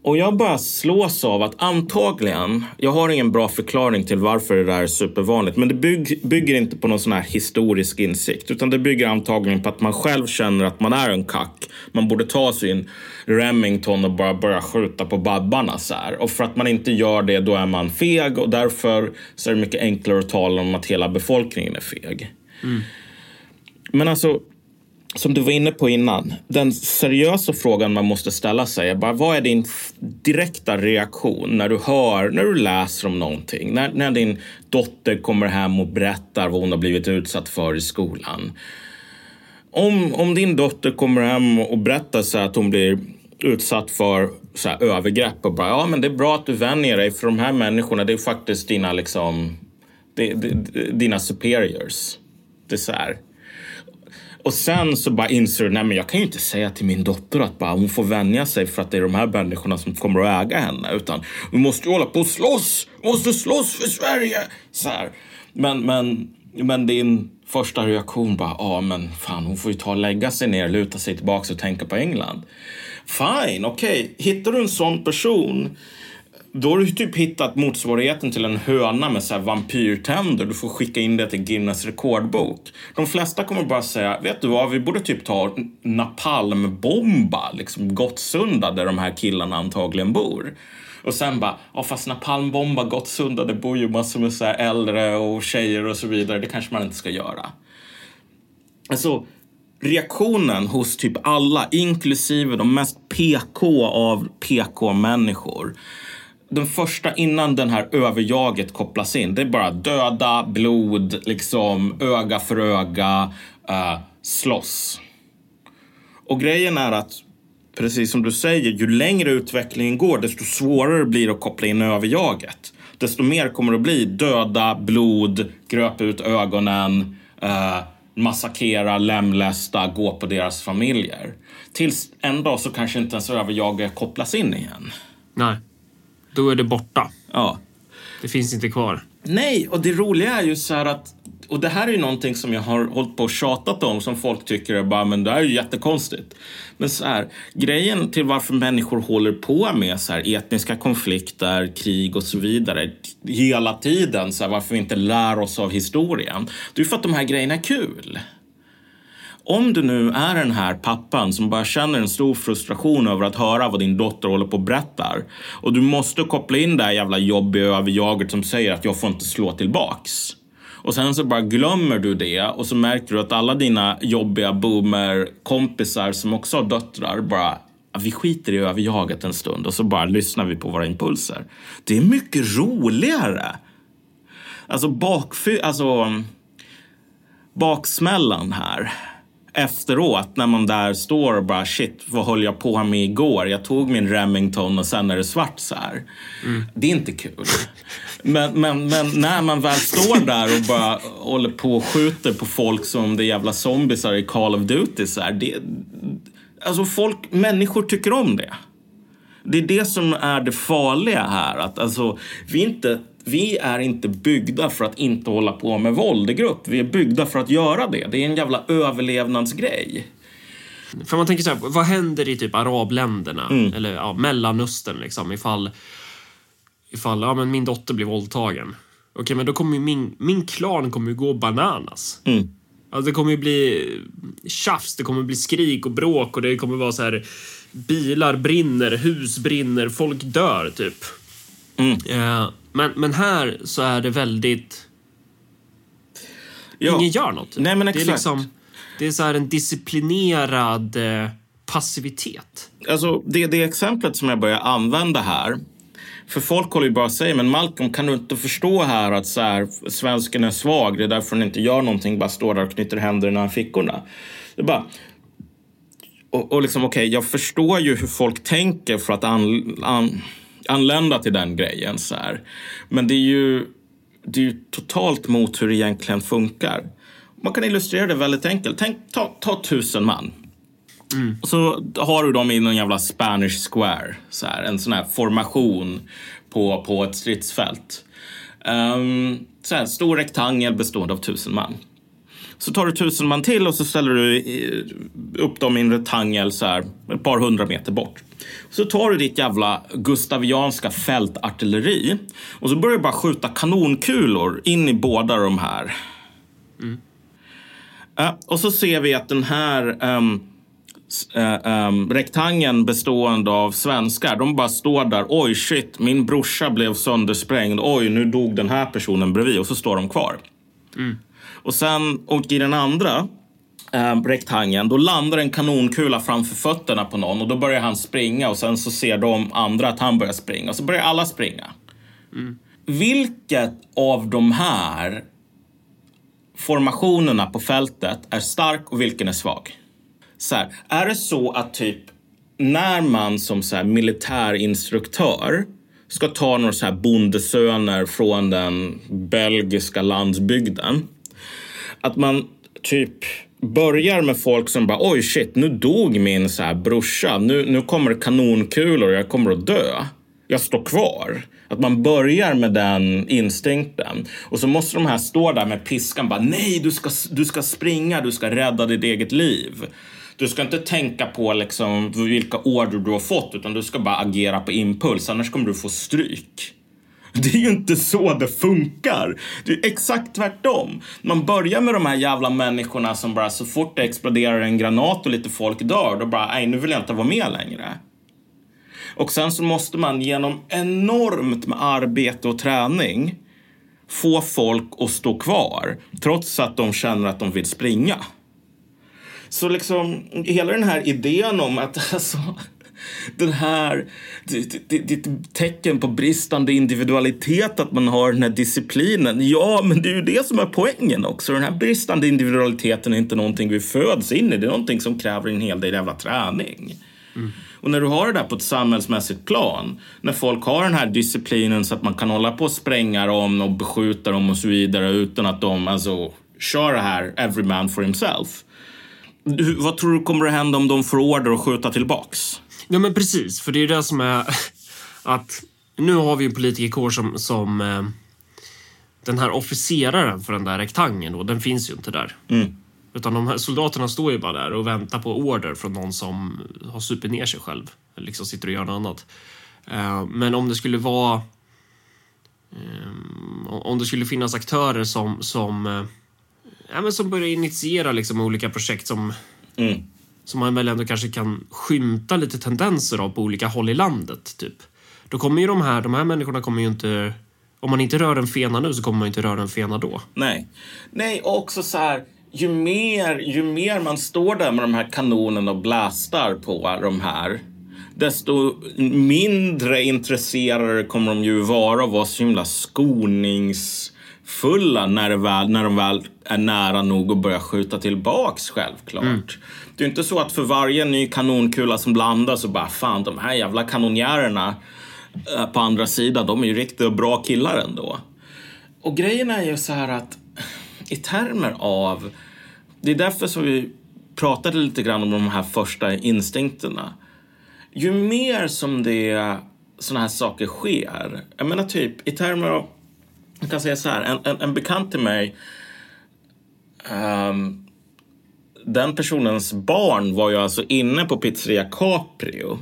Och jag bara slås av att antagligen, jag har ingen bra förklaring till varför det där är supervanligt, men det bygg, bygger inte på någon sån här historisk insikt, utan det bygger antagligen på att man själv känner att man är en kack. Man borde ta sin Remington och bara börja skjuta på babbarna så här. Och för att man inte gör det, då är man feg och därför så är det mycket enklare att tala om att hela befolkningen är feg. Mm. Men alltså, som du var inne på innan, den seriösa frågan man måste ställa sig är bara vad är din direkta reaktion när du hör, när du läser om någonting? När, när din dotter kommer hem och berättar vad hon har blivit utsatt för i skolan. Om, om din dotter kommer hem och berättar så att hon blir utsatt för så här, övergrepp och bara ja men det är bra att du vänjer dig för de här människorna det är faktiskt dina liksom det, det, dina superiors. Det är så här. Och sen så bara inser du, nej men jag kan ju inte säga till min dotter att bara hon får vänja sig för att det är de här människorna som kommer att äga henne. Utan vi måste ju hålla på och slåss, vi måste slåss för Sverige. Så här. Men, men, men din första reaktion bara, ja men fan hon får ju ta och lägga sig ner, luta sig tillbaka och tänka på England. Fine, okej, okay. hittar du en sån person då har du typ hittat motsvarigheten till en höna med så här vampyrtänder. Du får skicka in det till Guinness rekordbok. De flesta kommer bara säga, vet du vad, vi borde typ ta napalmbomba, liksom Gottsunda där de här killarna antagligen bor. Och sen bara, ja fast napalmbomba Gottsunda, det bor ju massor med så här äldre och tjejer och så vidare. Det kanske man inte ska göra. Alltså, reaktionen hos typ alla, inklusive de mest PK av PK-människor den första innan den här överjaget kopplas in. Det är bara döda, blod, liksom öga för öga, uh, slåss. Och grejen är att, precis som du säger, ju längre utvecklingen går desto svårare blir det att koppla in överjaget. Desto mer kommer det att bli döda, blod, gröp ut ögonen, eh, uh, massakrera, lemlästa, gå på deras familjer. Tills en dag så kanske inte ens överjaget kopplas in igen. Nej. Då är det borta. Ja. Det finns inte kvar. Nej, och det roliga är ju så här att och det här är ju någonting som jag har hållit på och tjatat om som folk tycker är bara, men det här är ju jättekonstigt. Men så här, grejen till varför människor håller på med så här etniska konflikter, krig och så vidare hela tiden, så här, varför vi inte lär oss av historien, det är för att de här grejerna är kul. Om du nu är den här pappan som bara känner en stor frustration över att höra vad din dotter håller på och berättar och du måste koppla in det här jävla jobbiga överjaget som säger att jag får inte slå tillbaks. Och sen så bara glömmer du det och så märker du att alla dina jobbiga boomer-kompisar som också har döttrar bara vi skiter i överjaget en stund och så bara lyssnar vi på våra impulser. Det är mycket roligare. Alltså bakfy... Alltså baksmällan här efteråt när man där står och bara shit, vad höll jag på med igår? Jag tog min Remington och sen är det svart så här. Mm. Det är inte kul. Men, men, men när man väl står där och bara håller på och skjuter på folk som det är jävla zombisar i Call of Duty så här. Det, alltså folk, människor tycker om det. Det är det som är det farliga här. Att alltså, vi, inte, vi är inte byggda för att inte hålla på med våld i grupp. Vi är byggda för att göra det. Det är en jävla överlevnadsgrej. För man tänker så här, vad händer i typ arabländerna mm. eller ja, Mellanöstern liksom ifall, ifall ja, men min dotter blir våldtagen? Okej, okay, men då kommer min, min klan kommer ju gå bananas. Mm. Alltså det kommer ju bli tjafs, det kommer bli skrik och bråk och det kommer vara så här bilar brinner, hus brinner, folk dör typ. Mm. Eh, men, men här så är det väldigt... Ja. Ingen gör något. Nej, men exakt. Det är, liksom, det är så här en disciplinerad eh, passivitet. Alltså, det, det exemplet som jag börjar använda här för folk håller ju bara säger men Malcolm kan du inte förstå här att så här, svensken är svag, det är därför han inte gör någonting, bara står där och knyter händerna i fickorna. Det bara, och, och liksom okej, okay, jag förstår ju hur folk tänker för att an, an, anlända till den grejen så här. Men det är ju, det är ju totalt mot hur det egentligen funkar. Man kan illustrera det väldigt enkelt. Tänk, ta, ta tusen man. Mm. Och så har du dem i någon jävla Spanish Square. Så här, en sån här formation på, på ett stridsfält. Um, så här, stor rektangel bestående av tusen man. Så tar du tusen man till och så ställer du upp dem i en rektangel så här, ett par hundra meter bort. Så tar du ditt jävla gustavianska fältartilleri och så börjar du bara skjuta kanonkulor in i båda de här. Mm. Uh, och så ser vi att den här um, uh, um, rektangeln bestående av svenskar, de bara står där. Oj, shit, min brorsa blev söndersprängd. Oj, nu dog den här personen bredvid. Och så står de kvar. Mm. Och sen, och i den andra eh, rektangeln, då landar en kanonkula framför fötterna på någon och då börjar han springa och sen så ser de andra att han börjar springa och så börjar alla springa. Mm. Vilket av de här formationerna på fältet är stark och vilken är svag? Så här, är det så att typ när man som så här militärinstruktör ska ta några så här bondesöner från den belgiska landsbygden att man typ börjar med folk som bara oj shit, nu dog min så här brorsa. Nu, nu kommer kanonkulor och jag kommer att dö. Jag står kvar. Att man börjar med den instinkten. Och så måste de här stå där med piskan bara nej, du ska, du ska springa, du ska rädda ditt eget liv. Du ska inte tänka på liksom vilka order du har fått utan du ska bara agera på impuls annars kommer du få stryk. Det är ju inte så det funkar. Det är exakt tvärtom. Man börjar med de här jävla människorna som bara så fort det exploderar en granat och lite folk dör, då bara, nej nu vill jag inte vara med längre. Och sen så måste man genom enormt med arbete och träning få folk att stå kvar trots att de känner att de vill springa. Så liksom hela den här idén om att alltså, den här, det, det, det, det tecken på bristande individualitet att man har den här disciplinen. Ja, men det är ju det som är poängen också. Den här bristande individualiteten är inte någonting vi föds in i. Det är någonting som kräver en hel del jävla träning. Mm. Och när du har det där på ett samhällsmässigt plan, när folk har den här disciplinen så att man kan hålla på och spränga dem och beskjuta dem och så vidare utan att de alltså kör det här every man for himself. Du, vad tror du kommer att hända om de får order att skjuta tillbaks? Ja, men precis. För det är det som är att nu har vi en politikerkår som, som eh, den här officeraren för den där rektangeln då, den finns ju inte där. Mm. Utan de här soldaterna står ju bara där och väntar på order från någon som har supit ner sig själv. Eller liksom sitter och gör något annat. Eh, men om det skulle vara... Eh, om det skulle finnas aktörer som, som, ja, men som börjar initiera liksom olika projekt som mm som man väl ändå kanske kan skymta lite tendenser av på olika håll i landet. Typ. Då kommer ju de här, de här människorna kommer ju inte... Om man inte rör en fena nu så kommer man inte röra en fena då. Nej. Nej, och också så här, ju mer, ju mer man står där med de här kanonerna och blastar på de här desto mindre intresserade kommer de ju vara av att vara så himla skonings fulla när, det väl, när de väl är nära nog att börja skjuta tillbaks självklart. Mm. Det är inte så att för varje ny kanonkula som landas så bara fan de här jävla kanonjärerna eh, på andra sidan, de är ju riktigt bra killar ändå. Och grejen är ju så här att i termer av, det är därför som vi pratade lite grann om de här första instinkterna. Ju mer som det såna här saker sker, jag menar typ i termer av jag kan säga så här, en, en, en bekant till mig um, den personens barn var ju alltså inne på pizzeria Caprio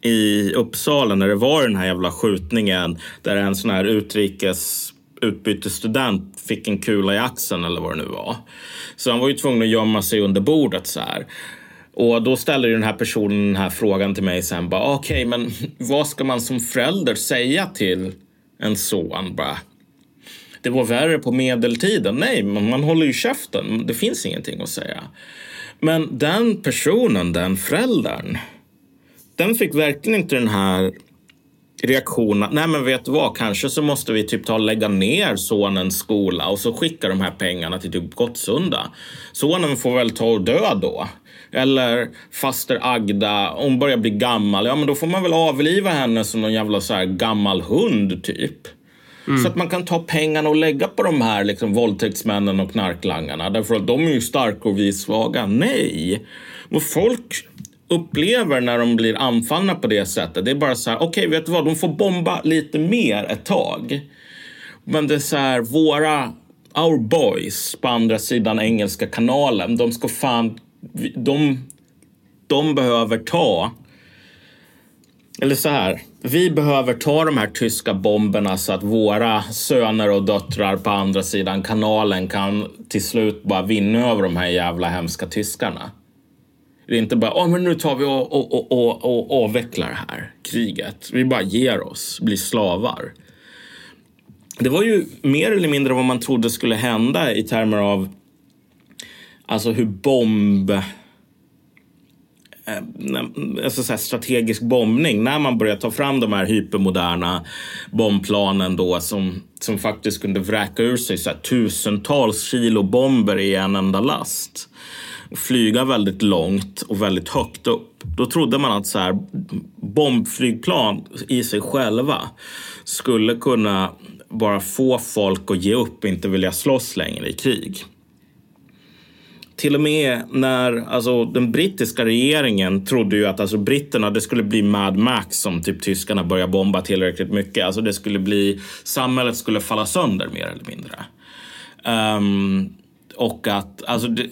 i Uppsala när det var den här jävla skjutningen där en sån här utrikes utbytesstudent fick en kula i axeln eller vad det nu var. Så han var ju tvungen att gömma sig under bordet så här. Och då ställer den här personen den här frågan till mig sen bara okej, okay, men vad ska man som förälder säga till en son? Bara, det var värre på medeltiden. Nej, man håller ju käften. Det finns ingenting att säga. Men den personen, den föräldern, den fick verkligen inte den här reaktionen. Nej, men vet du vad? Kanske så måste vi typ ta och lägga ner sonens skola och så skicka de här pengarna till typ Gottsunda. Sonen får väl ta och dö då. Eller faster Agda, hon börjar bli gammal. Ja, men då får man väl avliva henne som någon jävla så här gammal hund typ. Mm. Så att man kan ta pengarna och lägga på de här liksom, våldtäktsmännen och knarklangarna. Därför att de är ju starka och vi är svaga. Nej! Och folk upplever när de blir anfallna på det sättet, det är bara så här, okej, okay, vet du vad, de får bomba lite mer ett tag. Men det är så här, våra, our boys på andra sidan engelska kanalen, de ska fan, de, de behöver ta eller så här, vi behöver ta de här tyska bomberna så att våra söner och döttrar på andra sidan kanalen kan till slut bara vinna över de här jävla hemska tyskarna. Det är inte bara, oh, men nu tar vi och, och, och, och, och avvecklar det här kriget. Vi bara ger oss, blir slavar. Det var ju mer eller mindre vad man trodde skulle hända i termer av alltså hur bomb Eh, alltså så strategisk bombning när man började ta fram de här hypermoderna bombplanen då som, som faktiskt kunde vräka ur sig så tusentals kilo bomber i en enda last och flyga väldigt långt och väldigt högt upp. Då trodde man att så här, bombflygplan i sig själva skulle kunna bara få folk att ge upp och inte vilja slåss längre i krig till och med när alltså, den brittiska regeringen trodde ju att alltså, britterna, det skulle bli Mad Max som typ tyskarna började bomba tillräckligt mycket. Alltså det skulle bli, samhället skulle falla sönder mer eller mindre. Um, och att, alltså det,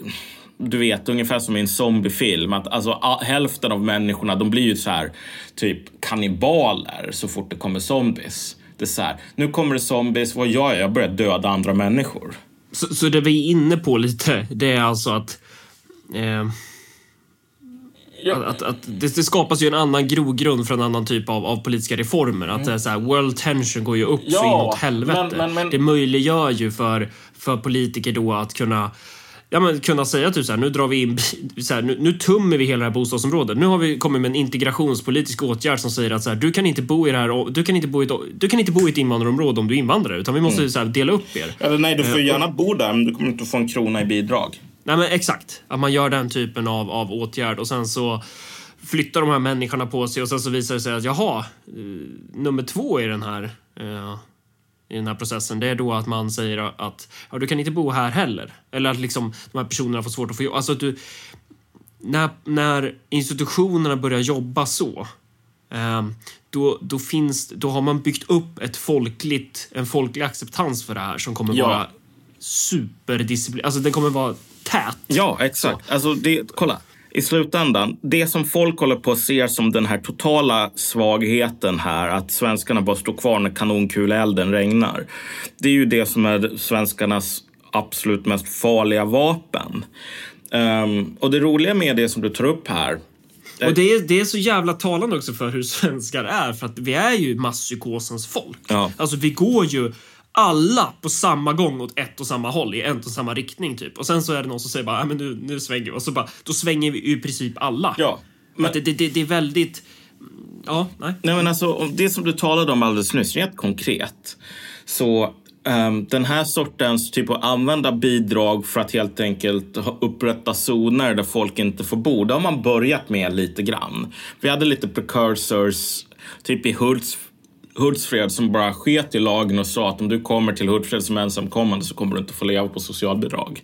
du vet, ungefär som i en zombiefilm. Att alltså, hälften av människorna de blir ju så här, typ kannibaler så fort det kommer zombies. Det är så här, nu kommer det zombies, vad gör jag? Jag börjar döda andra människor. Så, så det vi är inne på lite, det är alltså att... Eh, ja. Att, att, det, det, skapas ju en annan grogrund för en annan typ av, av politiska reformer. Att mm. så här, world tension går ju upp ja, så inåt helvete. Men, men, men... Det möjliggör ju för, för politiker då att kunna ja, men kunna säga typ så här, nu drar vi in, så här, nu, nu tummer vi hela det här bostadsområdet. Nu har vi kommit med en integrationspolitisk åtgärd som säger att så här, du kan inte bo i det här, du kan inte bo i ett, du kan inte bo i ett invandrarområde om du är invandrare, utan vi måste mm. så här, dela upp er. Eller nej, du får uh, gärna bo där, men du kommer inte få en krona i bidrag. Nej, men exakt. Att man gör den typen av, av åtgärd och sen så flyttar de här människorna på sig och sen så visar det sig att jaha, uh, nummer två i den här uh, i den här processen, det är då att man säger att ja, du kan inte bo här heller. Eller att liksom de här personerna får svårt att få jobb. Alltså att du, när, när institutionerna börjar jobba så, eh, då, då, finns, då har man byggt upp ett folkligt, en folklig acceptans för det här som kommer ja. vara superdisciplin... Alltså den kommer vara tät. Ja, exakt. Så. Alltså, det, kolla i slutändan, det som folk håller på att se som den här totala svagheten här, att svenskarna bara står kvar när kanonkulelden regnar. Det är ju det som är svenskarnas absolut mest farliga vapen. Um, och det roliga med det som du tar upp här och det är, det är så jävla talande också för hur svenskar är, för att vi är ju masspsykosens folk. Ja. Alltså vi går ju alla på samma gång åt ett och samma håll i en och samma riktning typ. Och sen så är det någon som säger bara, men nu, nu svänger vi. Och så bara, då svänger vi i princip alla. Ja. Men... Det, det, det, det är väldigt... Ja, nej. Nej men alltså, det som du talade om alldeles nyss, rent konkret. Så Um, den här sortens typ att använda bidrag för att helt enkelt upprätta zoner där folk inte får bo. Det har man börjat med lite grann. Vi hade lite precursors, typ i Hults, Hultsfred som bara sket i lagen och sa att om du kommer till Hultsfred som ensamkommande så kommer du inte få leva på socialbidrag.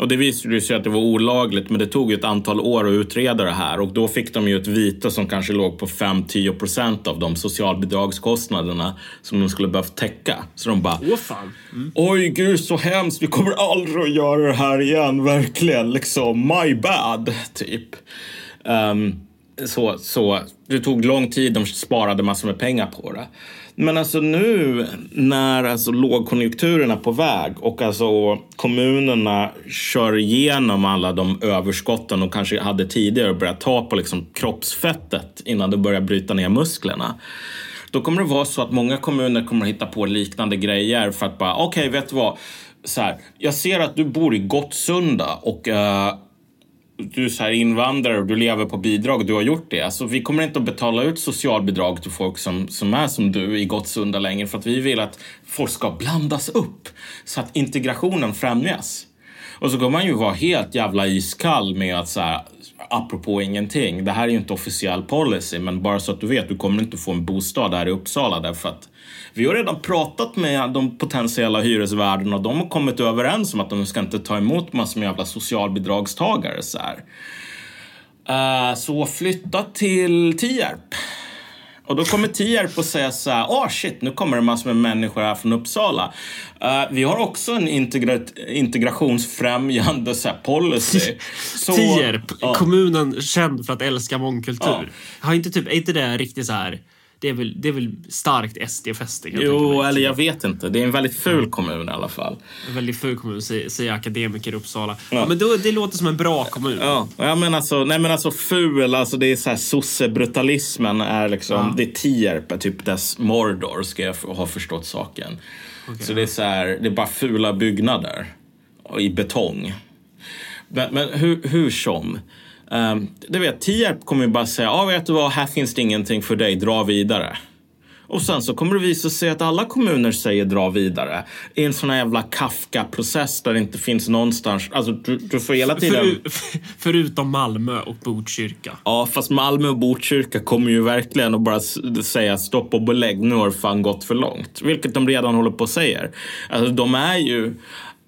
Och det visade sig att det var olagligt, men det tog ett antal år att utreda det här och då fick de ju ett vite som kanske låg på 5-10 procent av de socialbidragskostnaderna som de skulle behövt täcka. Så de bara, Åh fan. Mm. oj gud så hemskt, vi kommer aldrig att göra det här igen, verkligen, liksom, my bad, typ. Um, så, så det tog lång tid, de sparade massor med pengar på det. Men alltså nu när alltså lågkonjunkturen är på väg och alltså kommunerna kör igenom alla de överskotten och kanske hade tidigare börjat ta på liksom kroppsfettet innan det börjar bryta ner musklerna. Då kommer det vara så att många kommuner kommer hitta på liknande grejer för att bara okej, okay, vet du vad? Så här, jag ser att du bor i Gottsunda och uh, du är så här invandrare och du lever på bidrag och du har gjort det. Alltså, vi kommer inte att betala ut socialbidrag till folk som, som är som du i Gottsunda längre för att vi vill att folk ska blandas upp så att integrationen främjas. Och så kommer man ju vara helt jävla iskall med att så här, apropå ingenting. Det här är ju inte officiell policy, men bara så att du vet, du kommer inte få en bostad här i Uppsala därför att vi har redan pratat med de potentiella hyresvärdarna och de har kommit överens om att de ska inte ta emot massor med jävla socialbidragstagare. Så, här. Uh, så flytta till Tierp. Och då kommer Tierp och säga så här, åh oh, shit, nu kommer det massor med människor här från Uppsala. Uh, vi har också en integra integrationsfrämjande så här, policy. Så, Tierp, uh. kommunen känd för att älska mångkultur. Har inte typ, är inte det riktigt så här det är väl, det är väl starkt SD-fäste. Jo, eller jag vet inte. Det är en väldigt ful mm. kommun i alla fall. En väldigt ful kommun, säger, säger akademiker i Uppsala. Ja. ja. men då, det låter som en bra kommun. Ja, ja men alltså, nej men alltså ful, alltså det är så här sossebrutalismen är liksom, ja. det är Tierp, typ dess Mordor, ska jag ha förstått saken. Okay, så det är så här, det är bara fula byggnader i betong. Men, men hur, hur som. Um, du vet, Tierp kommer ju bara säga, ja ah, vet du vad, här finns det ingenting för dig, dra vidare. Och sen så kommer det visa sig att alla kommuner säger dra vidare. I en sån här jävla Kafka-process där det inte finns någonstans. Alltså du, du får hela tiden... För, förutom Malmö och Botkyrka. Ja, fast Malmö och Botkyrka kommer ju verkligen att bara säga stopp och belägg. Nu har det fan gått för långt. Vilket de redan håller på att säga. Alltså de är ju...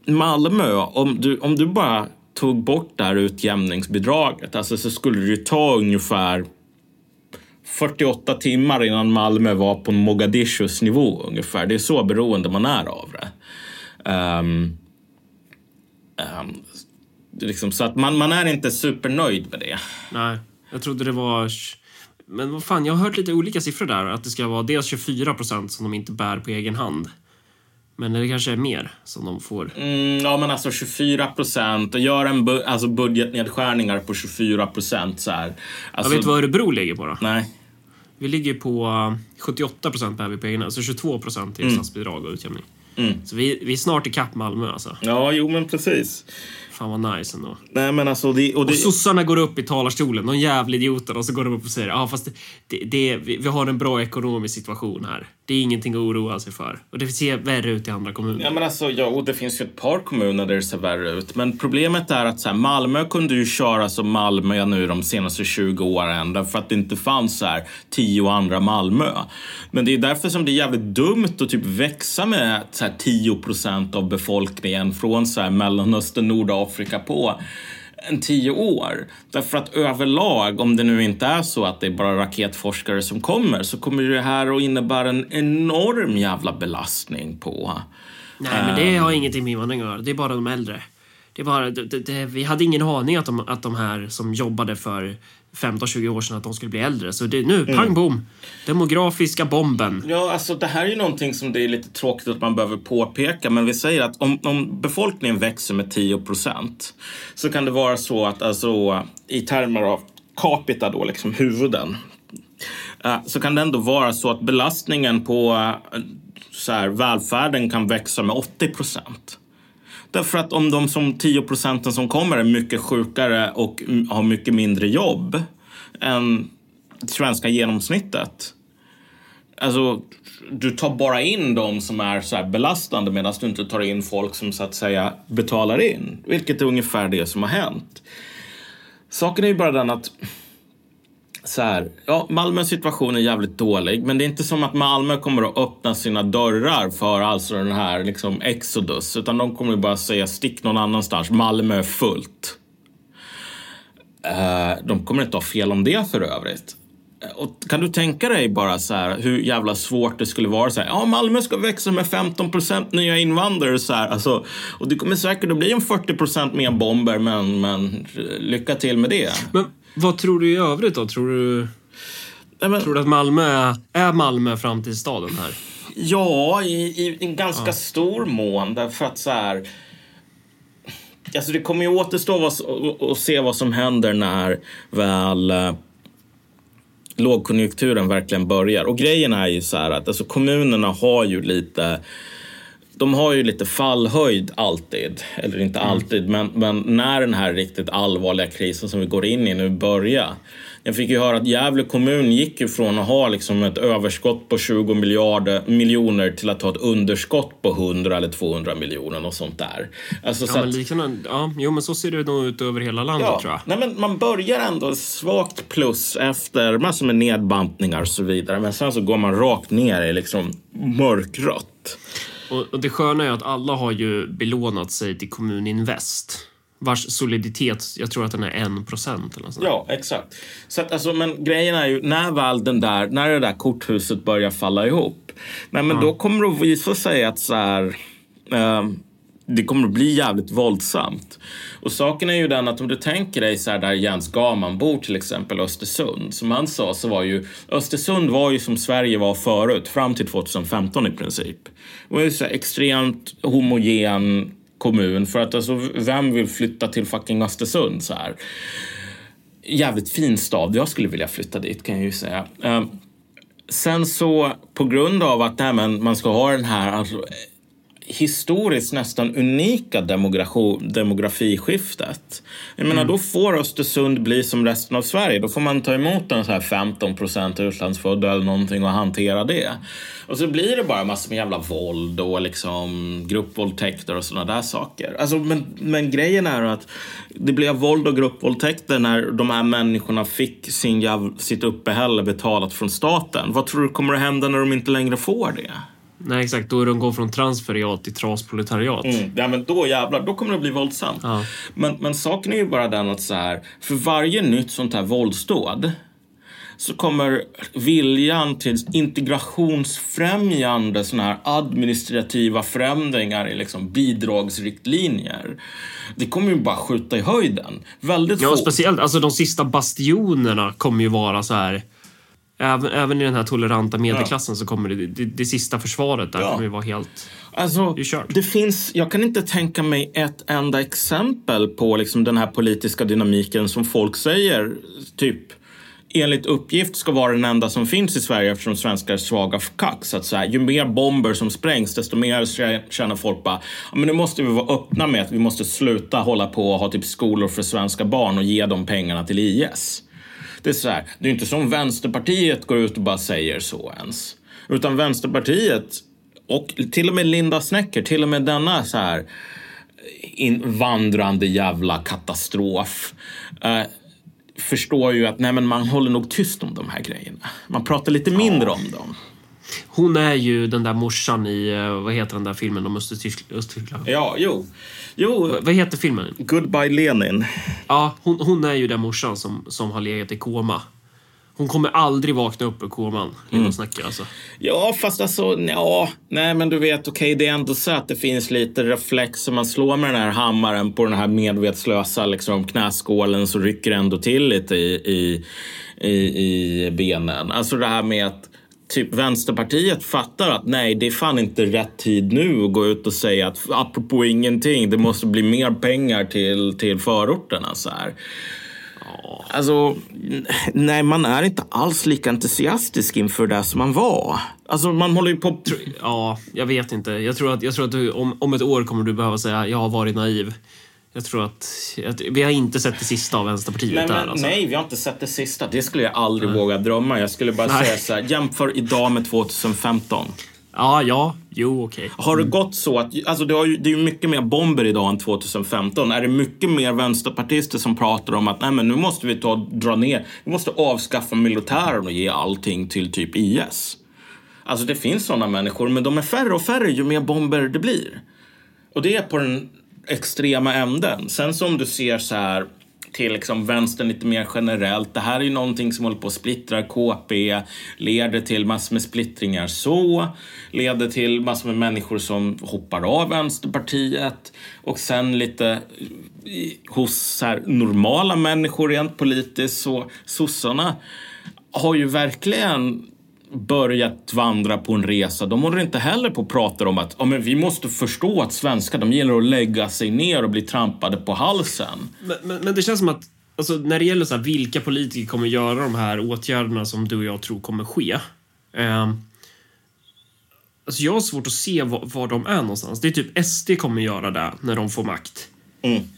Malmö, om du, om du bara tog bort det här utjämningsbidraget alltså så skulle det ju ta ungefär 48 timmar innan Malmö var på Mogadishus nivå ungefär. Det är så beroende man är av det. Um, um, liksom, så att man, man är inte supernöjd med det. Nej, jag trodde det var... Men vad fan, jag har hört lite olika siffror där. Att det ska vara dels 24 procent som de inte bär på egen hand. Men det kanske är mer som de får? Mm, ja, men alltså 24 procent. Gör en bu alltså budgetnedskärningar på 24 procent. Så här. Alltså, jag vet vad Örebro ligger på då? Nej. Vi ligger på 78 procent bär vi på egna, alltså 22 procent i mm. statsbidrag och utjämning. Mm. Så vi, vi är snart ikapp Malmö alltså. Ja, jo men precis. Fan vad nice ändå. Nej, men alltså, det, och, det... och sossarna går upp i talarstolen, de jävla idioterna, och så går de upp och säger ja fast det, det, vi, vi har en bra ekonomisk situation här. Det är ingenting att oroa sig för. Och det ser värre ut i andra kommuner. Ja, men alltså, ja, och det finns ju ett par kommuner där det ser värre ut. Men problemet är att så här, Malmö kunde ju köra som Malmö nu de senaste 20 åren därför att det inte fanns så här, tio andra Malmö. Men det är därför som det är jävligt dumt att typ växa med så här, 10 procent av befolkningen från så här, Mellanöstern, Nordafrika på en tio år. Därför att överlag, om det nu inte är så att det är bara raketforskare som kommer, så kommer det här att innebära en enorm jävla belastning på... Nej, men det har um, ingenting med invandring att göra. Det är bara de äldre. Det är bara, det, det, vi hade ingen aning att de, att de här som jobbade för 15-20 år sedan att de skulle bli äldre. Så det, nu, mm. pang bom! Demografiska bomben. Ja, alltså det här är ju någonting som det är lite tråkigt att man behöver påpeka. Men vi säger att om, om befolkningen växer med 10 procent så kan det vara så att alltså i termer av capita då, liksom huvuden. Uh, så kan det ändå vara så att belastningen på uh, så här, välfärden kan växa med 80 procent. Därför att om de som 10 procenten som kommer är mycket sjukare och har mycket mindre jobb än det svenska genomsnittet Alltså, du tar bara in de som är så här belastande medan du inte tar in folk som så att säga betalar in. Vilket är ungefär det som har hänt. Saken är ju bara den att så här, ja, Malmös situation är jävligt dålig, men det är inte som att Malmö kommer att öppna sina dörrar för alltså den här liksom Exodus, utan de kommer bara säga stick någon annanstans. Malmö är fullt. Uh, de kommer inte ha fel om det för övrigt. Eh, och kan du tänka dig bara så här hur jävla svårt det skulle vara så här. Ja, Malmö ska växa med 15 procent nya invandrare så här. Alltså, och det kommer säkert att bli en 40 procent mer bomber, men, men eh, lycka till med det. Men vad tror du i övrigt då? Tror du, Nej, men, tror du att Malmö är, Malmö framtidsstaden här? Ja, i, i en ganska ja. stor mån. Därför att så här... Alltså det kommer ju återstå att se vad som händer när väl eh, lågkonjunkturen verkligen börjar. Och grejen är ju så här att alltså kommunerna har ju lite de har ju lite fallhöjd alltid. Eller inte mm. alltid, men, men när den här riktigt allvarliga krisen som vi går in i nu börjar. Jag fick ju höra att Gävle kommun gick ju från att ha liksom ett överskott på 20 miljarder, miljoner till att ha ett underskott på 100 eller 200 miljoner och sånt där. Alltså, ja, men att, liknande, ja, jo, men så ser det nog ut över hela landet ja, tror jag. Nej, men man börjar ändå svagt plus efter massor med nedbantningar och så vidare. Men sen så går man rakt ner i liksom mörkrött. Och, det sköna är att alla har ju belånat sig till Kommuninvest vars soliditet, jag tror att den är en procent. Ja, exakt. Så att, alltså, men grejen är ju, när väl den där, när det där korthuset börjar falla ihop, nej, men ja. då kommer det att visa sig att så här, eh, det kommer att bli jävligt våldsamt. Och saken är ju den att om du tänker dig så här där Jens Gaman bor till exempel Östersund. Som han sa så var ju Östersund var ju som Sverige var förut fram till 2015 i princip. Det var ju så extremt homogen kommun för att alltså vem vill flytta till fucking Östersund så här? Jävligt fin stad. Jag skulle vilja flytta dit kan jag ju säga. Ehm, sen så på grund av att nej, men, man ska ha den här alltså, historiskt nästan unika demografiskiftet. Jag menar, mm. då får Östersund bli som resten av Sverige. Då får man ta emot en så här 15 procent utlandsfödda eller någonting och hantera det. Och så blir det bara massor med jävla våld och liksom gruppvåldtäkter och sådana där saker. Alltså, men, men grejen är att det blev våld och gruppvåldtäkter när de här människorna fick sin sitt uppehälle betalat från staten. Vad tror du kommer att hända när de inte längre får det? Nej exakt, då de går från transferiat till trasproletariat. Mm. Ja men då jävlar, då kommer det bli våldsamt. Ja. Men, men saken är ju bara den att så här, för varje nytt sånt här våldsdåd så kommer viljan till integrationsfrämjande såna här administrativa förändringar i liksom bidragsriktlinjer. Det kommer ju bara skjuta i höjden. Väldigt Ja, få... speciellt alltså de sista bastionerna kommer ju vara så här Även, även i den här toleranta medelklassen ja. så kommer det, det, det sista försvaret där ja. kommer ju vara helt... Alltså, det, det finns, jag kan inte tänka mig ett enda exempel på liksom den här politiska dynamiken som folk säger, typ enligt uppgift ska vara den enda som finns i Sverige eftersom svenskar är svaga för kack. Så att så här, ju mer bomber som sprängs desto mer känner folk bara ja, men nu måste vi vara öppna med att vi måste sluta hålla på och ha typ skolor för svenska barn och ge de pengarna till IS. Det är så här, det är inte som Vänsterpartiet går ut och bara säger så ens. Utan Vänsterpartiet och till och med Linda Snecker, till och med denna så här invandrande jävla katastrof. Eh, förstår ju att nej, men man håller nog tyst om de här grejerna. Man pratar lite mindre om dem. Hon är ju den där morsan i, eh, vad heter den där filmen om Östtyskland? Ja, jo. jo. Vad heter filmen? Goodbye Lenin. Ja, hon, hon är ju den morsan som, som har legat i koma. Hon kommer aldrig vakna upp ur koman, mm. Snacker alltså. Ja, fast alltså, ja, nej men du vet, okej, okay, det är ändå så att det finns lite reflexer. Man slår med den här hammaren på den här medvetslösa liksom, knäskålen så rycker det ändå till lite i, i, i, i benen. Alltså det här med att typ Vänsterpartiet fattar att nej, det är fan inte rätt tid nu att gå ut och säga att apropå ingenting, det måste bli mer pengar till, till förorterna. Så här. Alltså, nej, man är inte alls lika entusiastisk inför det som man var. Alltså, man håller ju på... Ja, jag vet inte. Jag tror att, jag tror att du, om, om ett år kommer du behöva säga jag har varit naiv. Jag tror att, att vi har inte sett det sista av Vänsterpartiet Nej, där. men, Alltså. nej, vi har inte sett det sista. Det skulle jag aldrig våga drömma. Jag skulle bara Nej. säga så här, jämför idag med 2015. Ja, ja, jo, okej. Har det gått så att, alltså det, har ju, det är ju mycket mer bomber idag än 2015. Är det mycket mer vänsterpartister som pratar om att nej men nu måste vi ta dra ner, vi måste avskaffa militären och ge allting till typ IS. Alltså det finns sådana människor, men de är färre och färre ju mer bomber det blir. Och det är på den extrema änden. Sen som du ser så här till liksom vänstern lite mer generellt. Det här är ju någonting som håller på att splittra KP, leder till massor med splittringar så, leder till massor med människor som hoppar av Vänsterpartiet och sen lite eh, hos så här normala människor rent politiskt så sossarna har ju verkligen börjat vandra på en resa. De håller inte heller på att prata om att ja, men vi måste förstå att svenskar, de gillar att lägga sig ner och bli trampade på halsen. Men, men, men det känns som att alltså, när det gäller så här, vilka politiker kommer göra de här åtgärderna som du och jag tror kommer ske. Eh, alltså jag har svårt att se var, var de är någonstans. Det är typ SD kommer göra det när de får makt.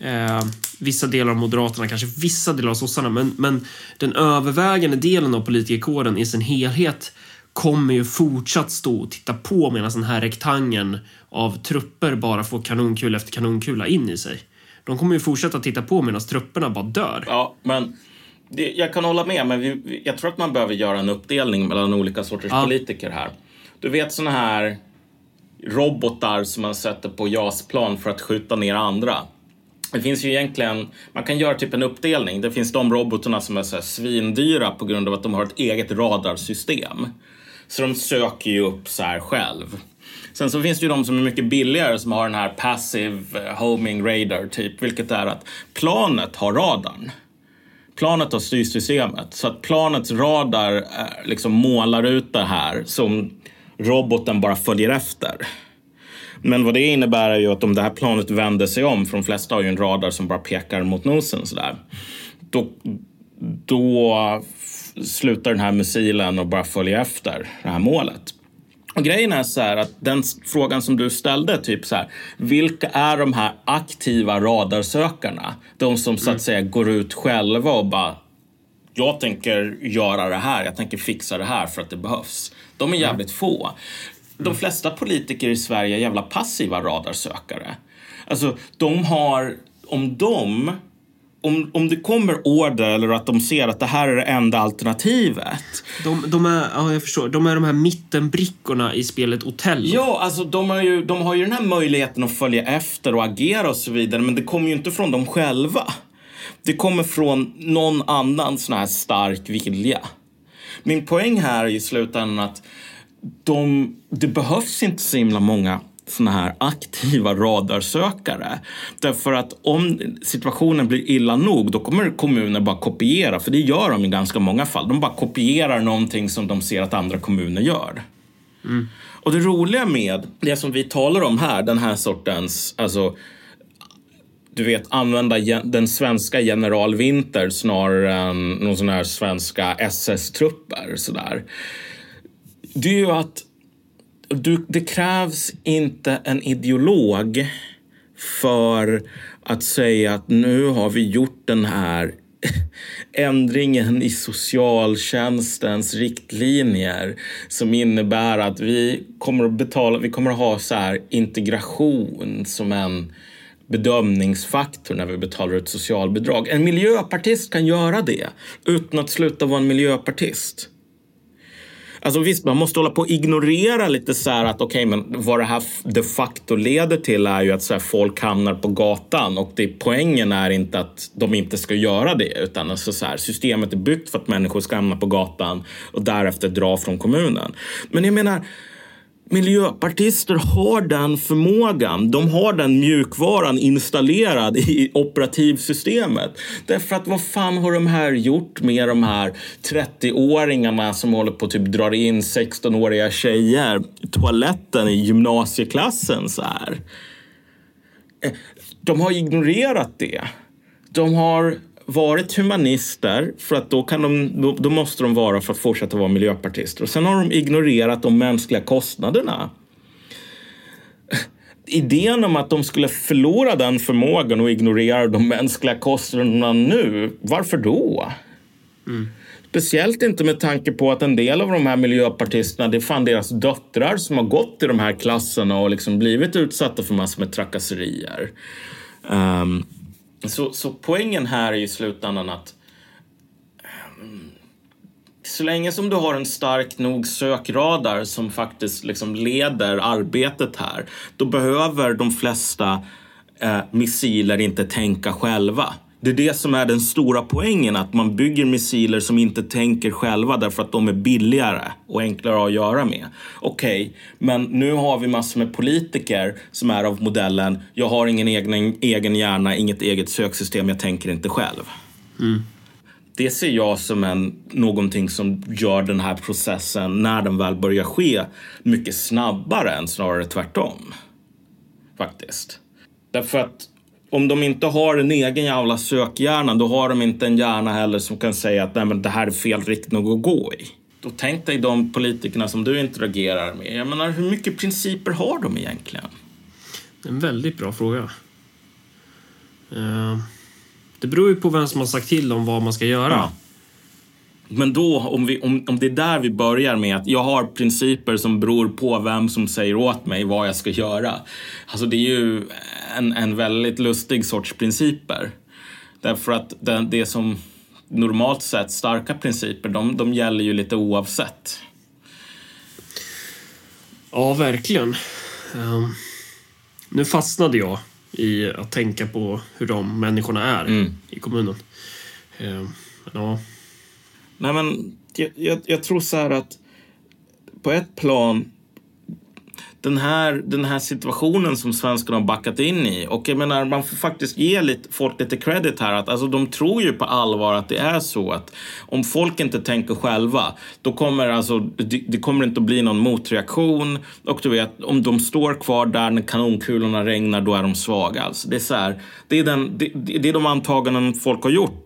Eh, vissa delar av Moderaterna, kanske vissa delar av sossarna, men, men den övervägande delen av politikerkåren i sin helhet kommer ju fortsatt stå och titta på medan den här rektangeln av trupper bara får kanonkula efter kanonkula in i sig. De kommer ju fortsätta titta på medan trupperna bara dör. Ja, men det, jag kan hålla med, men vi, jag tror att man behöver göra en uppdelning mellan olika sorters Ja. politiker här. Du vet såna här robotar som man sätter på JAS-plan för att skjuta ner andra. Det finns ju egentligen, man kan göra typ en uppdelning. Det finns de robotarna som är så här svindyra på grund av att de har ett eget radarsystem. Så de söker ju upp så här själv. Sen så finns det ju de som är mycket billigare som har den här passive eh, homing radar typ, vilket är att planet har radarn. Planet har styrsystemet, så att planets radar eh, liksom målar ut det här som roboten bara följer efter. Men vad det innebär är ju att om det här planet vänder sig om, för de flesta har ju en radar som bara pekar mot nosen sådär. Då, då slutar den här missilen och bara följa efter det här målet. Och grejen är så här att den frågan som du ställde, typ så här, vilka är de här aktiva radarsökarna? De som så att säga går ut själva och bara, jag tänker göra det här, jag tänker fixa det här för att det behövs. De är jävligt få. De flesta politiker i Sverige är jävla passiva radarsökare. Alltså, de har, om de om, om det kommer order eller att de ser att det här är det enda alternativet De, de är, ja jag förstår, de är de här mittenbrickorna i spelet Othello. Ja, alltså de har, ju, de har ju den här möjligheten att följa efter och agera och så vidare, men det kommer ju inte från dem själva. Det kommer från någon annan sån här stark vilja. Min poäng här är i slutändan att de, det behövs inte så himla många såna här aktiva radarsökare. Därför att om situationen blir illa nog, då kommer kommuner bara kopiera, för det gör de i ganska många fall. De bara kopierar någonting som de ser att andra kommuner gör. Och det roliga med det som vi talar om här, den här sortens, alltså du vet, använda den svenska general Winter snarare än någon sån här svenska SS-trupper sådär. Det är ju att du, det krävs inte en ideolog för att säga att nu har vi gjort den här ändringen i socialtjänstens riktlinjer som innebär att vi kommer att betala, vi kommer att ha så här integration som en bedömningsfaktor när vi betalar ut socialbidrag. En miljöpartist kan göra det utan att sluta vara en miljöpartist. Alltså visst, man måste hålla på och ignorera lite så här att okej, men vad det här de facto leder till är ju att så här, folk hamnar på gatan och det, poängen är inte att de inte ska göra det utan alltså så här, systemet är byggt för att människor ska hamna på gatan och därefter dra från kommunen. Men jag menar, Miljöpartister har den förmågan. De har den mjukvaran installerad i operativsystemet. Därför att vad fan har de här gjort med de här 30-åringarna som håller på att typ drar in 16-åriga tjejer i toaletten i gymnasieklassen så här? Eh, de har ignorerat det. De har varit humanister för att då, kan de, då, då måste de vara för att fortsätta vara miljöpartister. Och sen har de ignorerat de mänskliga kostnaderna. idén om att de skulle förlora den förmågan och ignorera de mänskliga kostnaderna nu, varför då? Mm. Speciellt inte med tanke på att en del av de här miljöpartisterna, det är fan deras döttrar som har gått i de här klasserna och liksom blivit utsatta för massor med trakasserier. Um, så, så poängen här är i slutändan att mm, så länge som du har en stark nog sökradar som faktiskt liksom leder arbetet här, då behöver de flesta eh, missiler inte tänka själva. Det är det som är den stora poängen, att man bygger missiler som inte tänker själva därför att de är billigare och enklare att göra med. Okej, okay, men nu har vi massor med politiker som är av modellen, jag har ingen egen, egen hjärna, inget eget söksystem, jag tänker inte själv. Mm. Det ser jag som en, någonting som gör den här processen, när den väl börjar ske, mycket snabbare än snarare tvärtom. Faktiskt. Därför att om de inte har en egen jävla sökhjärna, då har de inte en hjärna heller som kan säga att Nej, men det här är fel riktning att gå i. Då tänk dig de politikerna som du interagerar med. Jag menar, hur mycket principer har de egentligen? En väldigt bra fråga. Uh, det beror ju på vem som har sagt till dem vad man ska göra. Ja. Men då, om, vi, om, om det är där vi börjar med att jag har principer som beror på vem som säger åt mig vad jag ska göra. Alltså det är ju en, en väldigt lustig sorts principer. Därför att det, det som normalt sett starka principer, de, de gäller ju lite oavsett. Ja, verkligen. Um, nu fastnade jag i att tänka på hur de människorna är mm. i kommunen. Um, ja. Nej, men jag, jag, jag tror så här att på ett plan den här, den här situationen som svenskarna har backat in i. Och jag menar, man får faktiskt ge lite, folk lite credit här. Att, alltså, de tror ju på allvar att det är så att om folk inte tänker själva, då kommer alltså, det, det kommer inte att bli någon motreaktion. Och du vet, om de står kvar där när kanonkulorna regnar, då är de svaga. Alltså, det, är så här, det, är den, det, det är de antaganden folk har gjort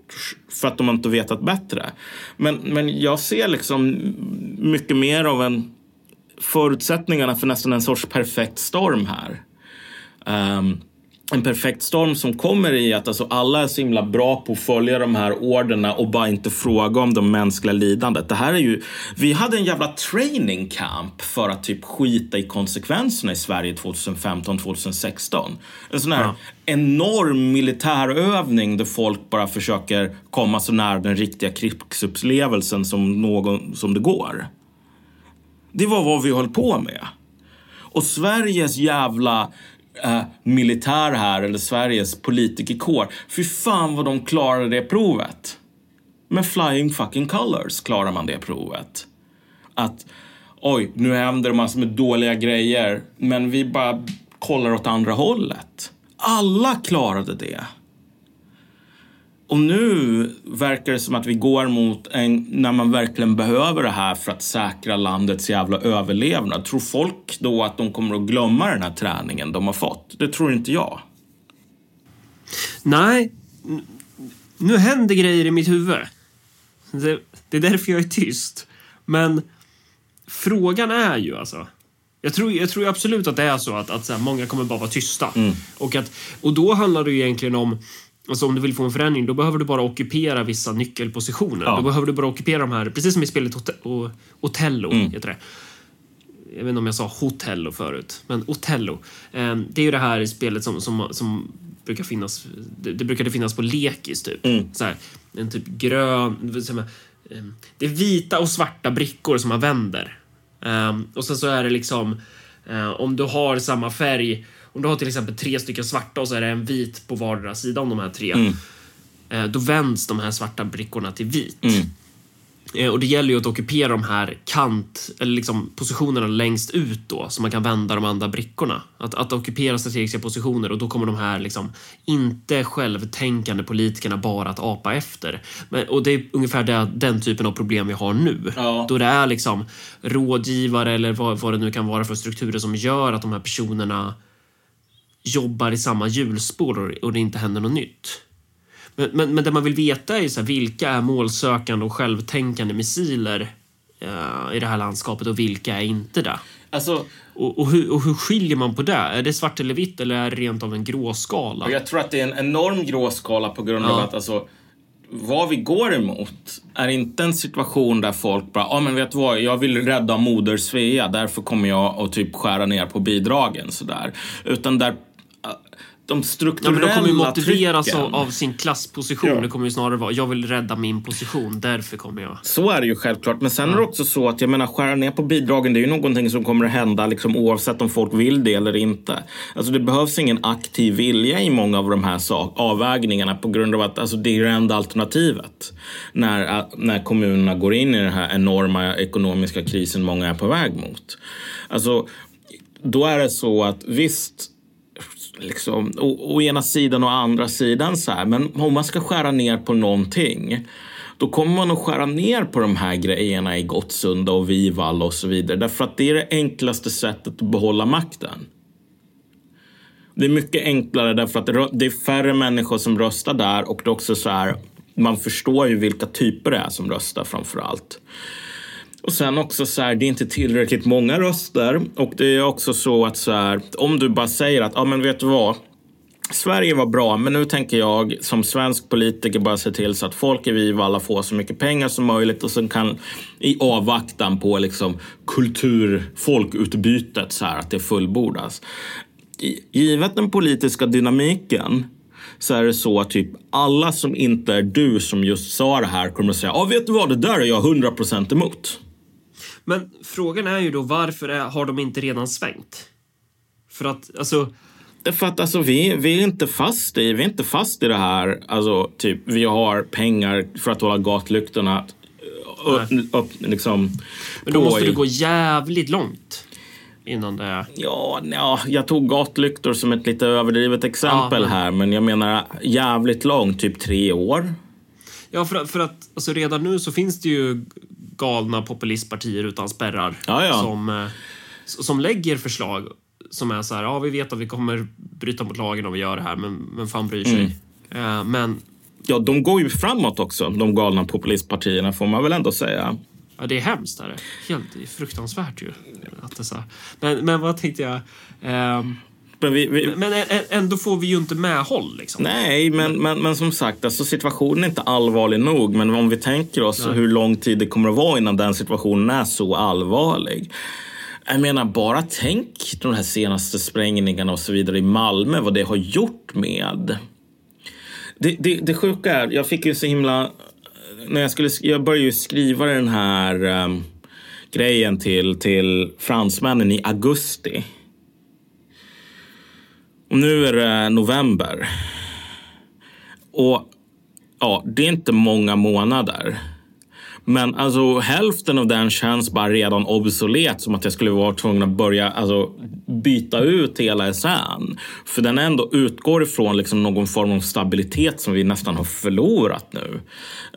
för att de inte vetat bättre. Men, men jag ser liksom mycket mer av en förutsättningarna för nästan en sorts perfekt storm här. Um, en perfekt storm som kommer i att alltså alla är så himla bra på att följa de här orderna och bara inte fråga om de mänskliga lidandet. Det här är ju, vi hade en jävla training camp för att typ skita i konsekvenserna i Sverige 2015-2016. En sån här ja. enorm militärövning där folk bara försöker komma så nära den riktiga krigsupplevelsen som, någon, som det går. Det var vad vi höll på med. Och Sveriges jävla eh, militär här, eller Sveriges politikerkår. Fy fan vad de klarade det provet. Med flying fucking colors klarar man det provet. Att oj, nu händer det massor med dåliga grejer, men vi bara kollar åt andra hållet. Alla klarade det. Och nu verkar det som att vi går mot en, när man verkligen behöver det här för att säkra landets jävla överlevnad. Tror folk då att de kommer att glömma den här träningen de har fått? Det tror inte jag. Nej, nu händer grejer i mitt huvud. Det, det är därför jag är tyst. Men frågan är ju alltså. Jag tror, jag tror absolut att det är så att, att så här, många kommer bara vara tysta. Mm. Och, att, och då handlar det ju egentligen om Alltså om du vill få en förändring, då behöver du bara ockupera vissa nyckelpositioner. Ja. Då behöver du bara ockupera de här, precis som i spelet Otello, mm. heter det. Jag vet inte om jag sa Hotello förut, men Otello. Ehm, det är ju det här spelet som, som, som brukar finnas, det, det brukade finnas på lekis typ. Mm. Så här, en typ grön, ehm, det är vita och svarta brickor som man vänder. Ehm, och sen så är det liksom, om du har samma färg om du har till exempel tre stycken svarta och så är det en vit på vardera sida om de här tre. Mm. Eh, då vänds de här svarta brickorna till vit. Mm. Eh, och det gäller ju att ockupera de här kant, eller liksom positionerna längst ut då, så man kan vända de andra brickorna. Att, att ockupera strategiska positioner och då kommer de här liksom inte självtänkande politikerna bara att apa efter. Men, och det är ungefär det, den typen av problem vi har nu. Ja. Då det är liksom rådgivare eller vad, vad det nu kan vara för strukturer som gör att de här personerna jobbar i samma hjulspår och det inte händer något nytt. Men, men, men det man vill veta är så här, vilka är målsökande och självtänkande missiler eh, i det här landskapet och vilka är inte det? Alltså, Och, och, hur, och hur skiljer man på det? Är det svart eller vitt eller är det rent av en gråskala? och jag tror att det är en enorm gråskala på grund av Ja. att alltså, vad vi går emot är inte en situation där folk bara, ja ah, men vet du vad, jag vill rädda moder Svea, därför kommer jag att typ skära ner på bidragen sådär. Utan där de Ja, men strukturella de kommer ju motiveras trycken. av, av sin klassposition. Ja. Det kommer ju snarare vara, jag vill rädda min position, därför kommer jag. Så är det ju självklart. Men sen är det också så att jag menar skära ner på bidragen det är ju någonting som kommer att hända liksom, oavsett om folk vill det eller inte. Alltså det behövs ingen aktiv vilja i många av de här sak- avvägningarna på grund av att alltså, det är det enda alternativet. När, äh, när kommunerna går in i den här enorma ekonomiska krisen många är på väg mot. Alltså, då är det så att visst liksom, å, å ena sidan och andra sidan så här. Men om man ska skära ner på någonting då kommer man att skära ner på de här grejerna i Gottsunda och Vivalla och så vidare. Därför att det är det enklaste sättet att behålla makten. Det är mycket enklare därför att det det är färre människor som röstar där och det är också så här, man förstår ju vilka typer det är som röstar framför allt. Och sen också så här, det är inte tillräckligt många röster. Och det är också så att så här, om du bara säger att, ja men vet du vad? Sverige var bra, men nu tänker jag som svensk politiker bara se till så att folk i Vivalla får så mycket pengar som möjligt och sen kan i avvaktan på liksom kultur, folkutbytet så här att det fullbordas. Givet den politiska dynamiken så är det så att typ alla som inte är du som just sa det här kommer att säga, ja vet du vad, det där är jag 100% emot. Men frågan är ju då varför är, har de inte redan svängt? För att, alltså, Därför att alltså, vi, vi är inte fast i, vi är inte fast i det här, alltså typ vi har pengar för att hålla gatlyktorna upp, upp, liksom, men då måste i- det gå jävligt långt innan det... Ja, ja, jag tog gatlyktor som ett lite överdrivet exempel Ja, men- här, men jag menar jävligt långt, typ tre år. Ja, för, för att alltså redan nu så finns det ju galna populistpartier utan spärrar Ja, ja. Som, eh, som lägger förslag som är så här, ja vi vet att vi kommer bryta mot lagen om vi gör det här, men, men fan bryr sig? Mm. Eh, men Ja, de går ju framåt också, de galna populistpartierna får man väl ändå säga. ja, det är hemskt. Är det. Helt det är fruktansvärt ju. Att det så här. Men, men vad tänkte jag? Ehm, Men vi, vi, men ändå får vi ju inte medhåll liksom. Nej, men, men, men som sagt, alltså, situationen är inte allvarlig nog. Men om vi tänker oss hur lång tid det kommer att vara innan den situationen är så allvarlig. Jag menar, bara tänk de här senaste sprängningarna och så vidare i Malmö, vad det har gjort med... Det, det, det sjuka är, jag fick ju så himla... När jag, skulle, sk- jag började ju skriva den här ehm, grejen till, till fransmännen i augusti. Och nu är det november. Och ja, det är inte många månader. Men alltså hälften av den känns bara redan obsolet. Som att jag skulle vara tvungen att börja alltså, byta ut hela SN. För den ändå utgår ifrån liksom någon form av stabilitet som vi nästan har förlorat nu.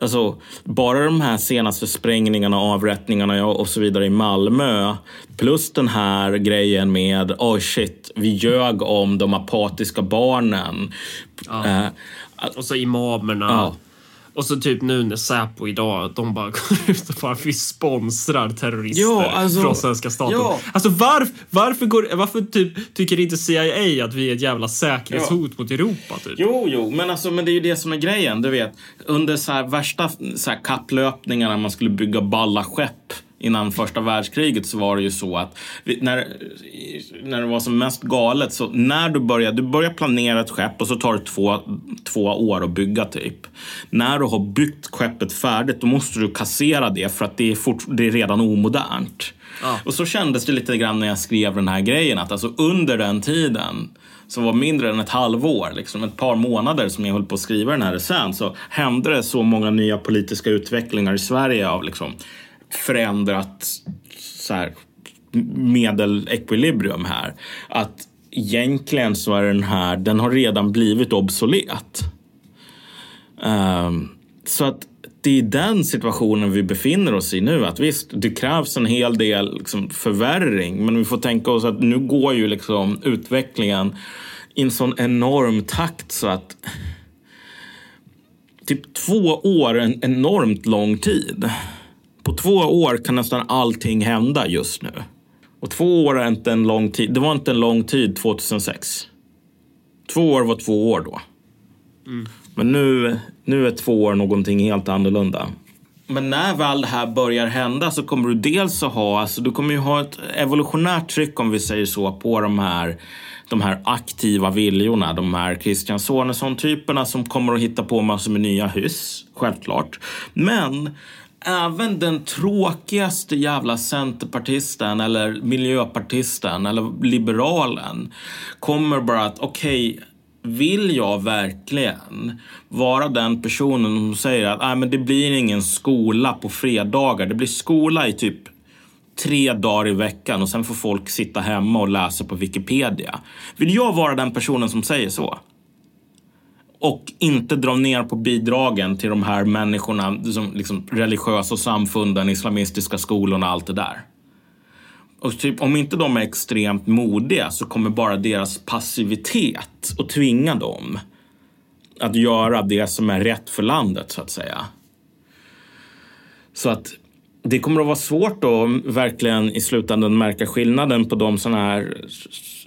Alltså, bara de här senaste sprängningarna, avrättningarna och så vidare i Malmö. Plus den här grejen med, oh shit, vi ljög om de apatiska barnen. Eh, Och så imamerna. Ja. Och så typ nu när Säpo idag, de bara går ut och bara vi sponsrar terrorister Ja, alltså- från svenska staten. ja. Alltså varf, varför, går, varför typ, tycker inte CIA att vi är ett jävla säkerhetshot mot Europa? Typ? Jo, jo, men, alltså, men det är ju det som är grejen. Du vet, under så här värsta så här kapplöpningarna man skulle bygga balla skepp innan första världskriget så var det ju så att när, när det var som mest galet så när du börjar, du börjar planera ett skepp och så tar det två, två år att bygga typ. När du har byggt skeppet färdigt då måste du kassera det för att det är, fort, det är redan omodernt. Ja. Och så kändes det lite grann när jag skrev den här grejen att alltså under den tiden som var mindre än ett halvår, liksom ett par månader som jag höll på att skriva den här sen så hände det så många nya politiska utvecklingar i Sverige av liksom förändrat så här, medelekvilibrium här. Att egentligen så är den här, den har redan blivit obsolet. Um, så att det är den situationen vi befinner oss i nu. Att visst, det krävs en hel del liksom, förvärring. Men vi får tänka oss att nu går ju liksom utvecklingen i en sån enorm takt så att typ två år är en enormt lång tid. På två år kan nästan allting hända just nu. Och två år är inte en lång tid. Det var inte en lång tid 2006. Två år var två år då. Men nu, nu är två år någonting helt annorlunda. Men när väl det här börjar hända så kommer du dels att ha, alltså du kommer ju ha ett evolutionärt tryck om vi säger så på de här, de här aktiva viljorna. De här Christian Sonesson-typerna som kommer att hitta på massor med nya hyss, självklart. Men även den tråkigaste jävla centerpartisten eller miljöpartisten eller liberalen kommer bara att okej, vill jag verkligen vara den personen som säger att Nej, men det blir ingen skola på fredagar. Det blir skola i typ tre dagar i veckan och sen får folk sitta hemma och läsa på Wikipedia. Vill jag vara den personen som säger så? Och inte dra ner på bidragen till de här människorna, liksom, liksom religiösa samfunden, islamistiska skolorna, och allt det där. Och typ, om inte de är extremt modiga så kommer bara deras passivitet att tvinga dem att göra det som är rätt för landet, så att säga. Så att det kommer att vara svårt att verkligen i slutändan märka skillnaden på de såna här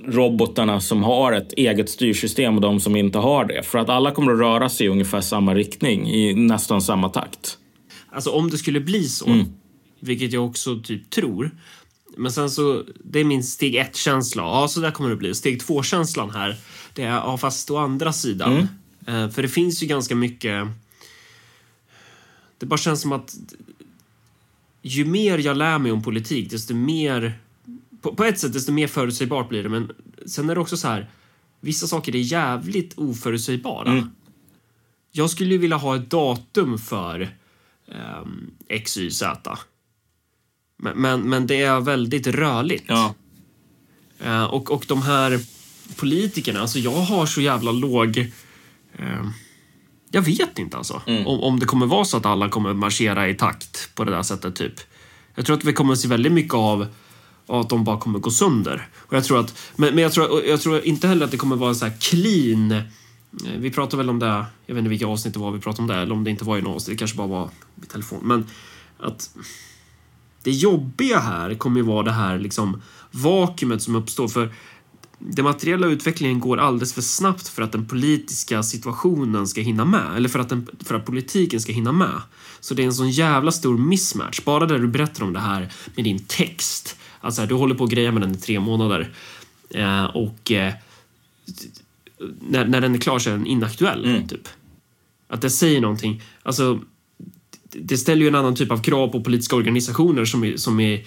robotarna som har ett eget styrsystem och de som inte har det. För att alla kommer att röra sig i ungefär samma riktning i nästan samma takt. Alltså om det skulle bli så, vilket jag också typ tror. Men sen så, det är min steg ett-känsla. Ja, så där kommer det bli. Steg två-känslan här, det är ja, fast å andra sidan. Eh, för det finns ju ganska mycket... Det bara känns som att ju mer jag lär mig om politik, desto mer... På, på ett sätt, desto mer förutsägbart blir det. Men sen är det också så här, vissa saker är jävligt oförutsägbara. Jag skulle ju vilja ha ett datum för um, X, Y, Z. Men, men, men det är väldigt rörligt. Ja. Eh, och, och de här politikerna, alltså jag har så jävla låg... eh, jag vet inte alltså. Om, om det kommer vara så att alla kommer marschera i takt på det där sättet typ. Jag tror att vi kommer se väldigt mycket av att de bara kommer gå sönder. Och jag tror att, men, men jag, tror, jag tror inte heller att det kommer vara en så här clean... eh, Vi pratade väl om det, jag vet inte vilka avsnitt det var vi pratade om det, eller om det inte var i något avsnitt, det kanske bara var i telefon. Men att det jobbiga här kommer ju vara det här liksom vakuumet som uppstår. För den materiella utvecklingen går alldeles för snabbt för att den politiska situationen ska hinna med. Eller för att, den, för att politiken ska hinna med. Så det är en sån jävla stor mismatch. Bara där du berättar om det här med din text. Alltså här, du håller på att greja med den i tre månader. Eh, och eh, när, när den är klar så är den inaktuell. Typ. Att det säger någonting. Alltså, det ställer ju en annan typ av krav på politiska organisationer som är, som är,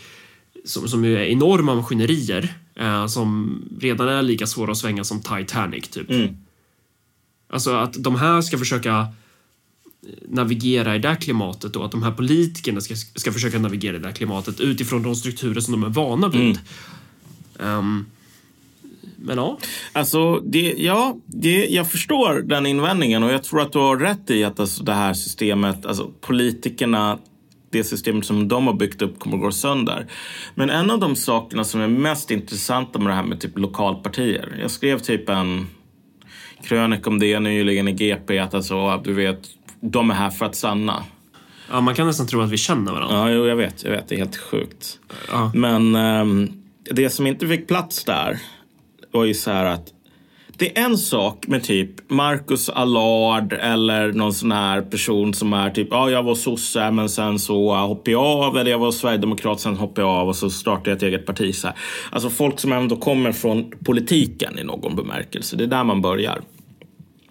som, som är enorma maskinerier eh, som redan är lika svåra att svänga som Titanic. Typ. Alltså att de här ska försöka navigera i det här klimatet och att de här politikerna ska, ska försöka navigera i det här klimatet utifrån de strukturer som de är vana vid. Ehm, men ja, Alltså, det, ja, det, jag förstår den invändningen och jag tror att du har rätt i att alltså, det här systemet, alltså politikerna, det systemet som de har byggt upp kommer att gå sönder. Men en av de sakerna som är mest intressanta med det här med typ lokalpartier. Jag skrev typ en krönika om det nyligen i GP, att alltså, du vet, de är här för att stanna. ja, man kan nästan tro att vi känner varandra. Ja, jo, jag vet, jag vet, det är helt sjukt. Ja. Men ehm, det som inte fick plats där var ju så här att det är en sak med typ Marcus Allard eller någon sån här person som är typ, ja jag var sosse men sen så hoppade jag av eller jag var sverigedemokrat sen hoppade jag av och så startade jag ett eget parti. Så här. Alltså folk som ändå kommer från politiken i någon bemärkelse. Det är där man börjar.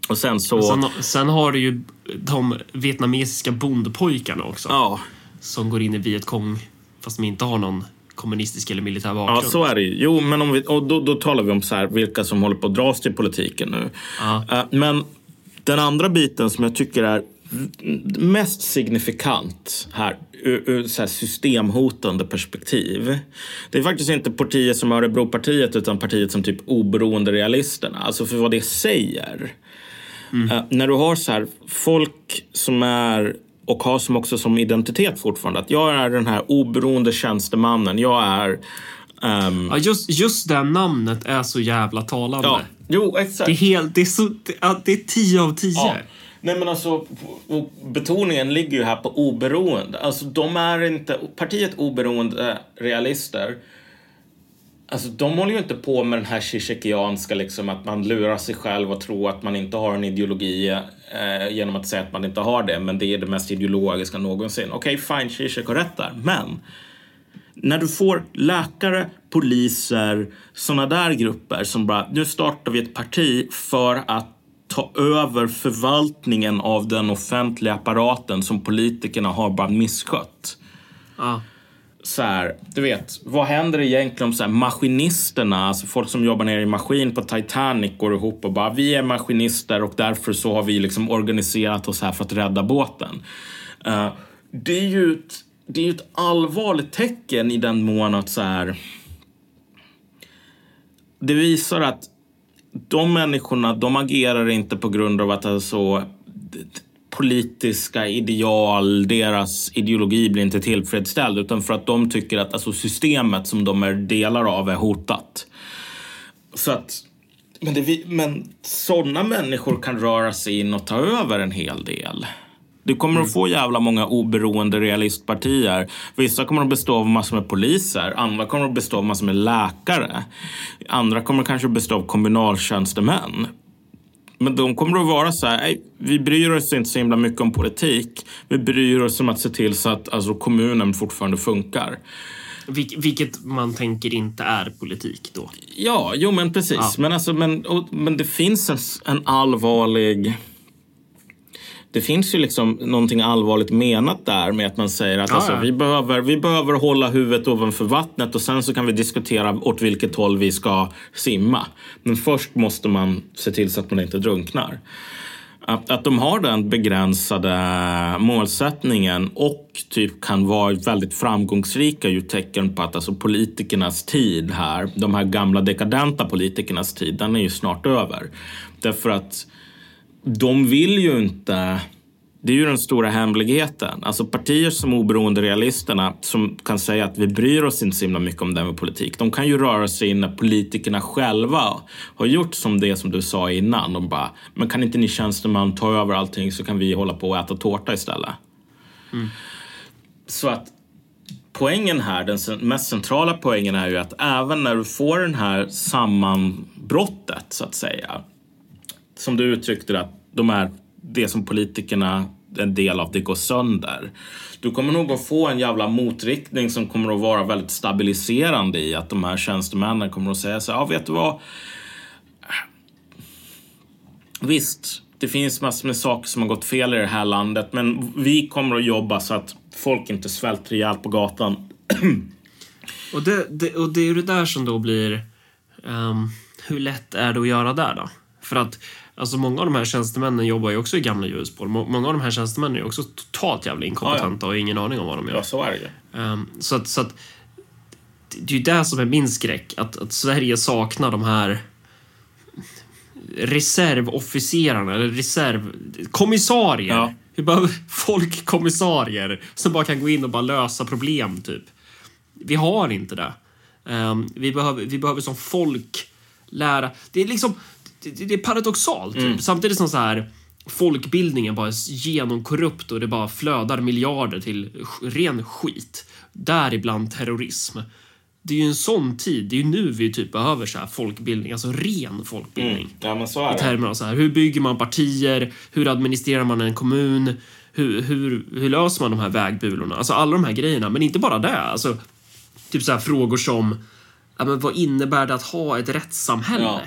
Och sen så... Sen, sen har du ju de vietnamesiska bondpojkarna också. ja. Som går in i Vietcong fast de inte har någon kommunistisk eller militär Ja, bakgrund. så är det ju. Jo, men om vi, och då, då talar vi om så här, vilka som håller på att dras till politiken nu. Ja. Eh, men den andra biten som jag tycker är mest signifikant här ur, ur så här systemhotande perspektiv. Det är faktiskt inte partiet som Örebropartiet utan partiet som typ oberoende realisterna. Alltså för vad det säger. Eh, när du har så här folk som är och har som också som identitet fortfarande att jag är den här oberoende tjänstemannen. Jag är... ehm, Ja, just, just det namnet är så jävla talande. ja, jo, exakt. Det är helt, det är så, det, är 10 av 10. Ja. Nej men alltså, betoningen ligger ju här på oberoende. Alltså de är inte, partiet oberoende realister. Alltså de håller ju inte på med den här Zizekиanska liksom att man lurar sig själv och tror att man inte har en ideologi eh, genom att säga att man inte har det. Men det är det mest ideologiska någonsin. Okej, okay, fine, Zizek har rätt där. Men när du får läkare, poliser, såna där grupper som bara, nu startar vi ett parti för att ta över förvaltningen av den offentliga apparaten som politikerna har bara misskött. Ah. Så här, du vet, vad händer egentligen om så här, maskinisterna, alltså folk som jobbar nere i maskin på Titanic går ihop och bara vi är maskinister och därför så har vi liksom organiserat oss här för att rädda båten. Uh, det är ju ett, det är ett allvarligt tecken i den mån att så här. Det visar att de människorna, de agerar inte på grund av att alltså, politiska ideal, deras ideologi blir inte tillfredsställd utan för att de tycker att alltså, systemet som de är delar av är hotat. Så att, men, det, men sådana människor kan röra sig in och ta över en hel del. Du kommer att få jävla många oberoende realistpartier. Vissa kommer att bestå av massor med poliser. Andra kommer att bestå av massor med läkare. Andra kommer kanske att bestå av kommunaltjänstemän. Men de kommer att vara så här, vi bryr oss inte så himla mycket om politik. Vi bryr oss om att se till så att alltså, kommunen fortfarande funkar. Vil vilket man tänker inte är politik då. Ja, jo men precis. Ja. Men, alltså, men, och, men det finns en, en allvarlig det finns ju liksom någonting allvarligt menat där med att man säger att ja, alltså, ja. vi, behöver, vi behöver hålla huvudet ovanför vattnet och sen så kan vi diskutera åt vilket håll vi ska simma. Men först måste man se till så att man inte drunknar. Att, att de har den begränsade målsättningen och typ kan vara väldigt framgångsrika är ju tecken på att alltså politikernas tid här, de här gamla dekadenta politikernas tid, den är ju snart över. Därför att de vill ju inte... Det är ju den stora hemligheten. Alltså partier som oberoende realisterna som kan säga att vi bryr oss inte så himla mycket om det med politik. De kan ju röra sig in när politikerna själva har gjort som det som du sa innan. De bara, men kan inte ni tjänstemän ta över allting så kan vi hålla på och äta tårta istället. Mm. Så att poängen här, den mest centrala poängen är ju att även när du får den här sammanbrottet så att säga som du uttryckte det, att de här, det som politikerna en del av det går sönder. Du kommer nog att få en jävla motriktning som kommer att vara väldigt stabiliserande i att de här tjänstemännen kommer att säga så ja vet du vad? Visst, det finns massor med saker som har gått fel i det här landet men vi kommer att jobba så att folk inte svälter ihjäl på gatan. och, det, det, och det är ju det där som då blir... Um, hur lätt är det att göra där då? För att Alltså många av de här tjänstemännen jobbar ju också i gamla hjulspår. Många av de här tjänstemännen är också totalt jävla inkompetenta och har ingen aning om vad de gör. Ja, så är det. Um, så att, så att det är ju det som är min skräck, att, att Sverige saknar de här reservofficerarna, eller reservkommissarier. Ja. Vi behöver folkkommissarier som bara kan gå in och bara lösa problem, typ. Vi har inte det. Um, vi, behöver, vi behöver som folk lära... Det är liksom det, det är paradoxalt. Mm. Samtidigt som så här folkbildningen bara är genomkorrupt och det bara flödar miljarder till ren skit. Däribland terrorism. Det är ju en sån tid. Det är ju nu vi typ behöver så här folkbildning, alltså ren folkbildning. Mm. Ja. I termer av så här, hur bygger man partier? Hur administrerar man en kommun? Hur, hur, hur löser man de här vägbulorna? Alltså alla de här grejerna, men inte bara det. Alltså, typ så här frågor som, ja, men vad innebär det att ha ett rättssamhälle? Ja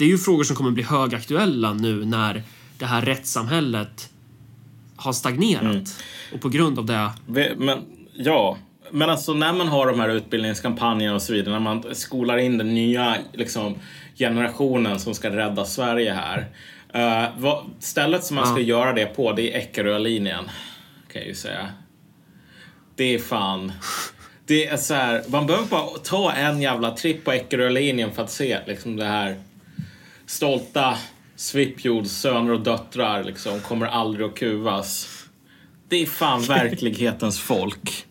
det är ju frågor som kommer bli högaktuella nu när det här rättssamhället har stagnerat. Mm. Och på grund av det... Men, ja, men alltså när man har de här utbildningskampanjerna och så vidare, när man skolar in den nya liksom, generationen som ska rädda Sverige här. Uh, vad, stället som man ja. ska göra det på, det är Eckerölinjen. Kan jag ju säga. Det är fan... Det är så här, man behöver bara ta en jävla tripp på Eckerölinjen för att se liksom det här stolta Svipjords söner och döttrar liksom kommer aldrig att kuvas. Det är fan verklighetens folk.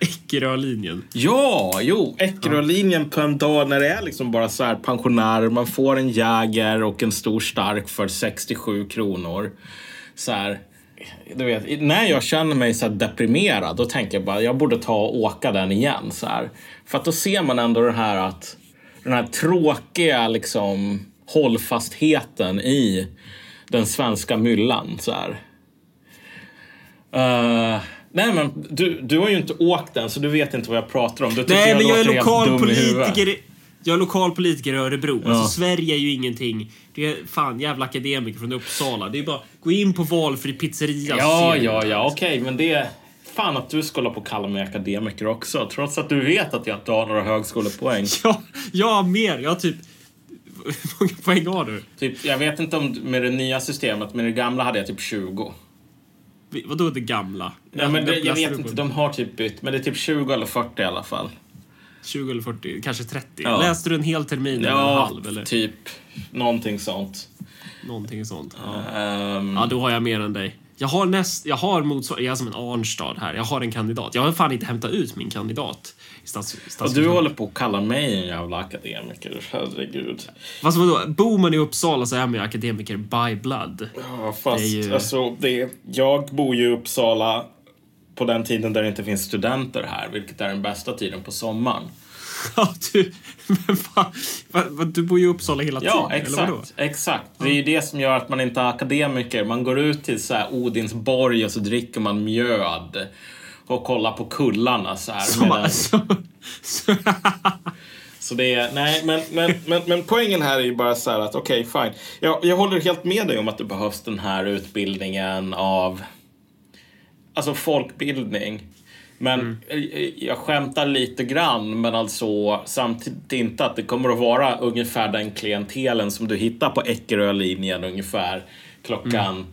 Eckerölinjen. Ja, jo, Eckerölinjen på en dag när det är liksom bara så här pensionärer. Man får en Jäger och en stor stark för 67 kronor. så här, du vet, när jag känner mig så deprimerad, då tänker jag bara jag borde ta och åka den igen. Så här. För att då ser man ändå den här att den här tråkiga liksom hållfastheten i den svenska myllan. Så här. Uh, nej men du, du har ju inte åkt den så du vet inte vad jag pratar om. Du Nej, jag men jag är lokal politiker. Jag är lokal politiker i Örebro. Ja. Alltså, Sverige är ju ingenting. Det är fan jävla akademiker från Uppsala. Det är bara gå in på valfri pizzeria. Ja, ja, ja, okej, men det fan att du ska hålla på kalla mig akademiker också. Trots att du vet att jag inte har några högskolepoäng. Ja, jag mer. Jag har typ... Hur många poäng har du? Typ, jag vet inte om med det nya systemet, med det gamla hade jag typ 20. Vi- Vadå det gamla? Ja, men det, jag vet inte, de har typ bytt, men det är typ 20 eller 40 i alla fall. 20 eller 40, kanske 30. Ja. Läste du en hel termin eller en Ja, halv? Eller typ någonting sånt. någonting sånt? Ja. Ehm, ja, då har jag mer än dig. Jag har näst... Jag har motsvarande... Jag är som en Arnstad här. Jag har en kandidat. Jag har fan inte hämtat ut min kandidat. I stats, stats, du håller på att kalla mig en jävla akademiker, herregud. Fast vadå? Bor man i Uppsala så är man ju akademiker by blood. Ja, fast Det ju- alltså, det, jag bor ju i Uppsala på den tiden där det inte finns studenter här, vilket är den bästa tiden på sommaren. Ja, du... Men va, va, du bor ju i Uppsala hela Ja, tiden. eller vadå? exakt. exakt. Det är ju det som gör att man inte är akademiker. Man går ut till så här Odinsborg och så dricker man mjöd och kollar på kullarna så här. Som, medan- alltså, så, Så det är, nej, men, men, men, men poängen här är ju bara så här att okej, fine. Jag, jag håller helt med dig om att det behövs den här utbildningen av alltså folkbildning. Men jag, jag skämtar lite grann, men alltså samtidigt inte att det kommer att vara ungefär den klientelen som du hittar på Eckerölinjen ungefär klockan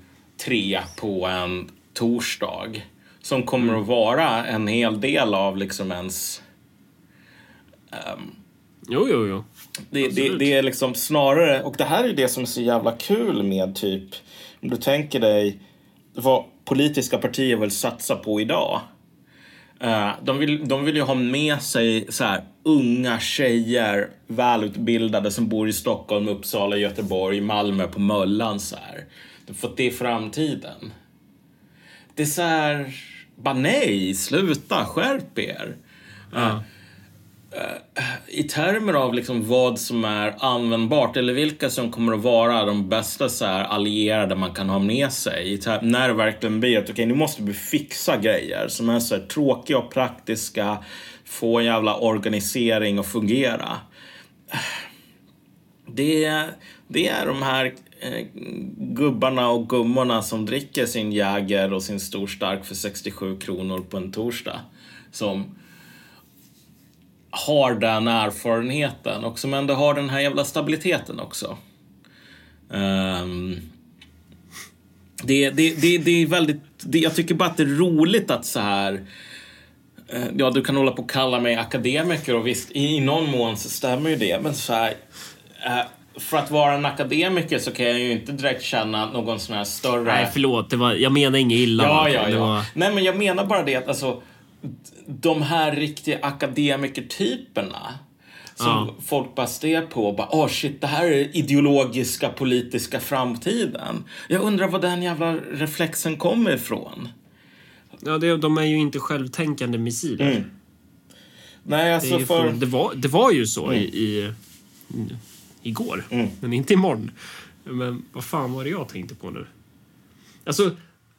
tre på en torsdag. Som kommer att vara en hel del av liksom ens jo, jo, jo. Det, det, det är liksom snarare, och det här är det som är så jävla kul med typ, om du tänker dig vad politiska partier vill satsa på idag. Eh, de, vill, de vill ju ha med sig så här, unga tjejer, välutbildade som bor i Stockholm, Uppsala, Göteborg, Malmö, på Möllan. Så här. För att det är framtiden. Det är så här, bara nej, sluta, skärp er Uh. Eh, i termer av liksom vad som är användbart eller vilka som kommer att vara de bästa så här, allierade man kan ha med sig. I ter- när det verkligen blir att okej, nu måste vi fixa grejer som är så här, tråkiga och praktiska, få en jävla organisering att fungera. Eh, det, det är de här eh, gubbarna och gummorna som dricker sin Jäger och sin stor stark för 67 kronor på en torsdag. Som har den erfarenheten och som ändå har den här jävla stabiliteten också. Ehm, det, det, det, det är väldigt... Det, jag tycker bara att det är roligt att så här... eh, Ja, du kan hålla på och kalla mig akademiker och visst, i, i någon mån så stämmer ju det. Men så här... eh, För att vara en akademiker så kan jag ju inte direkt känna någon sån här större... Nej, förlåt. Det var, jag menar inget illa. Ja, ja, ja. var- Nej, men jag menar bara det att alltså, de här riktiga akademikertyperna som Ja. folk bara stirrar på och bara åh shit, det här är ideologiska politiska framtiden. Jag undrar var den jävla reflexen kommer ifrån. Ja, det, de är ju inte självtänkande missiler. Mm. Nej, Det, alltså ju för... det, var, det var ju så i, i, igår, Mm. men inte imorgon. Men vad fan var det jag tänkte på nu? Alltså,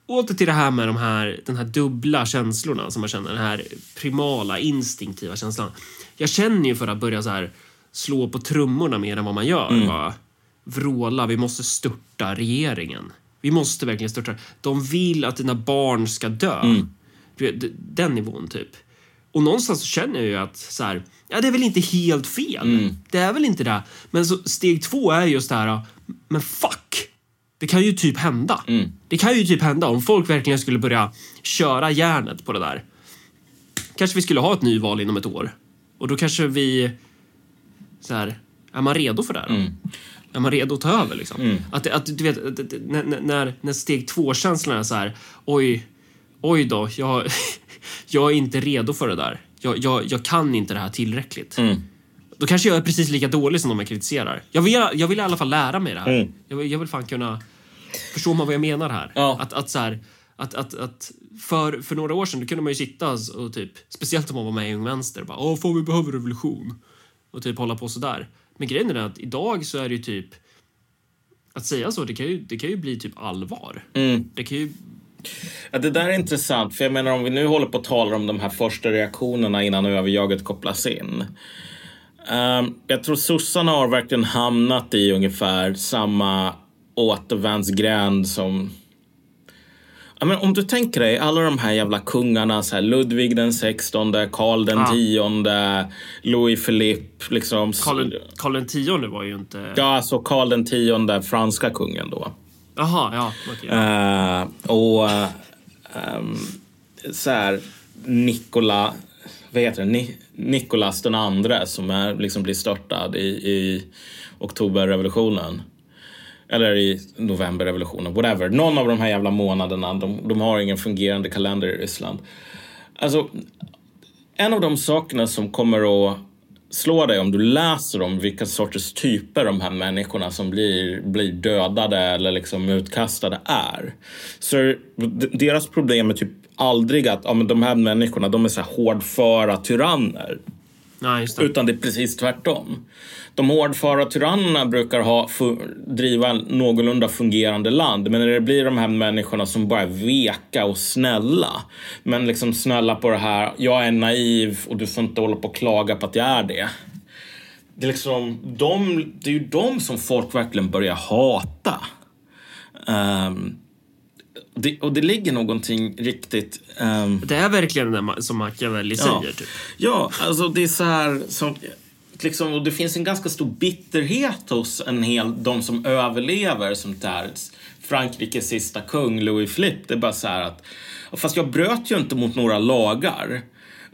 åter till det här med de här, den här dubbla känslorna som man känner. Den här primala, instinktiva känslan. Jag känner ju för att börja så här slå på trummorna mer än vad man gör. Mm. Bara vråla, vi måste störta regeringen. Vi måste verkligen störta. De vill att dina barn ska dö. Mm. Den nivån, typ. Och någonstans så känner jag ju att så här, ja, det är väl inte helt fel. Mm. Det är väl inte det. Men så, steg två är just det här, men fuck! Det kan ju typ hända. Mm. Det kan ju typ hända om folk verkligen skulle börja köra järnet på det där. Kanske vi skulle ha ett nyval inom ett år. Och då kanske vi... Så här, är man redo för det? Då? Mm. Är man redo att ta över? Liksom? Att, att, du vet, att, när, när, när steg två-känslan är så här, oj, oj då, jag, jag är inte redo för det där. Jag, jag, jag kan inte det här tillräckligt. Mm. Då kanske jag är precis lika dålig som de jag kritiserar. Jag vill, jag vill i alla fall lära mig det här. Mm. Jag, jag vill fan kunna Förstår man vad jag menar här? Ja. Att, att, så här, att, att, att för, för några år sedan då kunde man ju sitta och typ, speciellt om man var med i Ung Vänster, bara åh, fan vi behöver revolution. Och typ hålla på sådär. Men grejen är att idag så är det ju typ, att säga så, det kan ju, det kan ju bli typ allvar. Mm. Det kan ju, Ja, det där är intressant, för jag menar om vi nu håller på att tala om de här första reaktionerna innan överjaget kopplas in. Ehm, jag tror sossarna har verkligen hamnat i ungefär samma återvändsgränd som Ja, men om du tänker dig alla de här jävla kungarna, så här Ludvig den sextonde, Karl den Ja. tionde, Louis Philippe, liksom. Karl, Karl den tionde var ju inte... Ja, alltså Karl den tionde, franska kungen då. Jaha, ja. okej. Eh, och uh, um, så här, Nikola, vad heter det? Ni, Nikolas den andre som är, liksom blir störtad i, i oktoberrevolutionen. Eller i novemberrevolutionen, whatever. Någon av de här jävla månaderna, de, de har ingen fungerande kalender i Ryssland. Alltså, en av de sakerna som kommer att slå dig om du läser om vilka sorters typer de här människorna som blir, blir dödade eller liksom utkastade är. Så deras problem är typ aldrig att ja, men de här människorna de är så här hårdföra tyranner. Ja, just det. Utan det är precis tvärtom. De hårdföra tyrannerna brukar ha, driva någorlunda fungerande land. Men när det blir de här människorna som bara är veka och snälla. Men liksom snälla på det här, jag är naiv och du får inte hålla på och klaga på att jag är det. Det är, liksom, de, det är ju de som folk verkligen börjar hata. Um, det, och det ligger någonting riktigt... ehm, Det är verkligen det som Machiavelli säger. Typ. Ja, alltså det är så här som... Liksom, och det finns en ganska stor bitterhet hos en hel, de som överlever som där Frankrikes sista kung, Louis Philippe. Det är bara så här att... Fast jag bröt ju inte mot några lagar.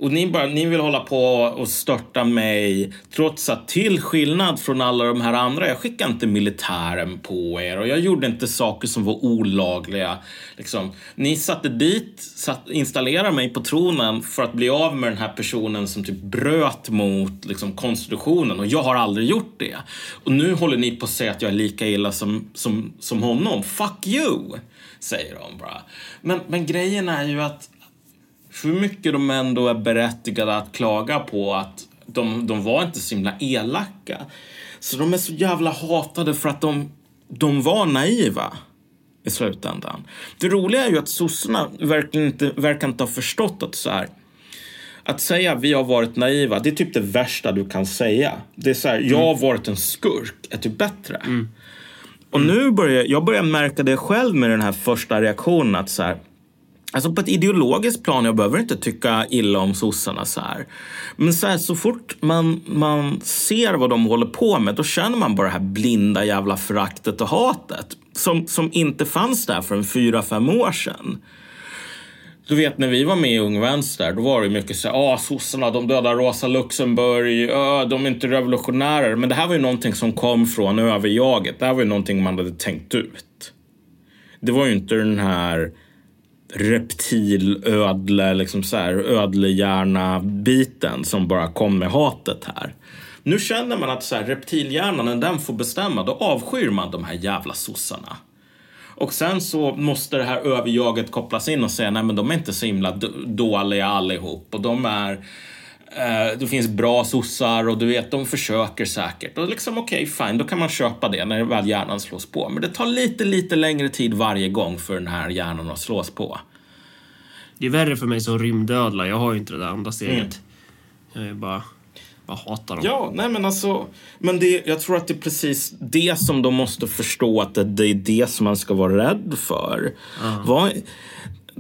Och ni, bara, ni vill hålla på och störta mig trots att till skillnad från alla de här andra, jag skickade inte militären på er och jag gjorde inte saker som var olagliga. Liksom. Ni satte dit, satt, installerade mig på tronen för att bli av med den här personen som typ bröt mot liksom, konstitutionen och jag har aldrig gjort det. Och nu håller ni på att säga att jag är lika illa som, som, som honom. Fuck you! Säger de bara. Men, men grejen är ju att hur mycket de ändå är berättigade att klaga på att de, de var inte så himla elaka. Så de är så jävla hatade för att de, de var naiva i slutändan. Det roliga är ju att sossarna verkligen inte, verkar inte ha förstått att så här att säga vi har varit naiva, det är typ det värsta du kan säga. Det är så här, jag har varit en skurk, är typ bättre. Och nu börjar jag börjar märka det själv med den här första reaktionen att så här, Alltså på ett ideologiskt plan, jag behöver inte tycka illa om sossarna så här. Men så, här, så fort man, man ser vad de håller på med, då känner man bara det här blinda jävla föraktet och hatet. Som, som inte fanns där för en fyra, fem år sedan. Du vet när vi var med i Ung Vänster, då var det mycket så här, ah, sossarna, de dödar Rosa Luxemburg, ah, de är inte revolutionärer. Men det här var ju någonting som kom från överjaget. Det här var ju någonting man hade tänkt ut. Det var ju inte den här reptilödle, liksom så här, ödlehjärna-biten som bara kom med hatet här. Nu känner man att så här, reptilhjärnan, när den får bestämma, då avskyr man de här jävla sossarna. Och sen så måste det här överjaget kopplas in och säga nej men de är inte så himla dåliga allihop och de är det finns bra sossar och du vet de försöker säkert och liksom okej fine då kan man köpa det när väl hjärnan slås på men det tar lite lite längre tid varje gång för den här hjärnan att slås på. Det är värre för mig som rymdödla. Jag har ju inte det där andra steget. Mm. Jag är bara, bara hatar dem. Ja, nej men alltså. Men det, jag tror att det är precis det som de måste förstå att det, det är det som man ska vara rädd för. Vad,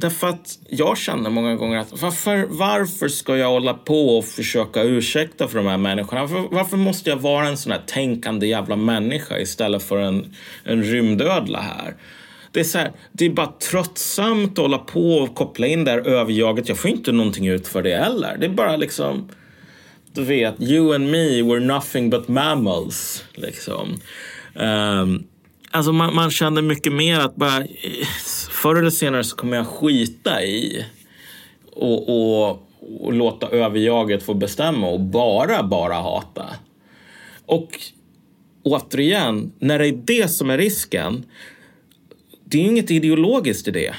därför att jag känner många gånger att varför, varför ska jag hålla på och försöka ursäkta för de här människorna? Varför, varför måste jag vara en sån här tänkande jävla människa istället för en, en rymdödla här? Det är, så här, det är bara tröttsamt att hålla på och koppla in det här överjaget. Jag får inte någonting ut för det heller. Det är bara liksom du vet, you and me, we're nothing but mammals. Liksom. Um, alltså man, man känner mycket mer att bara, förr eller senare så kommer jag skita i och, och, och låta överjaget få bestämma och bara, bara hata. Och återigen, när det är det som är risken det är ju inget ideologiskt i det.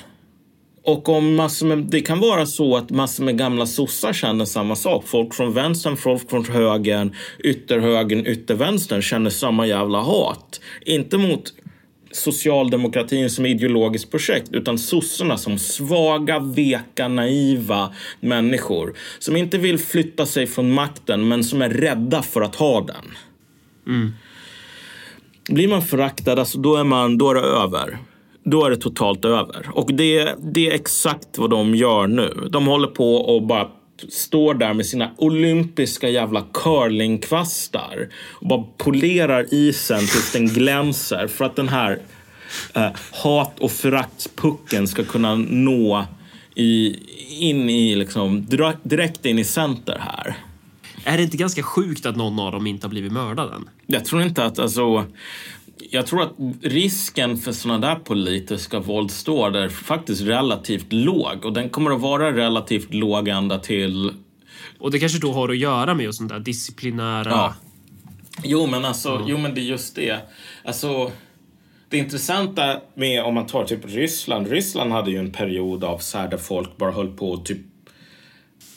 Och om massor med, det kan vara så att massor med gamla sossar känner samma sak. Folk från vänstern, folk från högern, ytterhögern, yttervänstern känner samma jävla hat. Inte mot socialdemokratin som ideologiskt projekt utan sossarna som svaga, veka, naiva människor som inte vill flytta sig från makten men som är rädda för att ha den. Mm. Blir man föraktad, alltså då är, man, då är det över. Då är det totalt över. Och det, det är exakt vad de gör nu. De håller på och bara står där med sina olympiska jävla curlingkvastar och bara polerar isen tills den glänser för att den här eh, hat och föraktspucken ska kunna nå i, in i liksom, direkt in i center här. Är det inte ganska sjukt att någon av dem inte har blivit mördad än? Jag tror inte att, alltså, jag tror att risken för sådana där politiska våldsdåd är faktiskt relativt låg och den kommer att vara relativt låg ända till... Och det kanske då har att göra med sånt där disciplinära... Ja. Jo, men alltså, mm. jo, men det är just det. Alltså, det intressanta med om man tar typ Ryssland. Ryssland hade ju en period av så här där folk bara höll på typ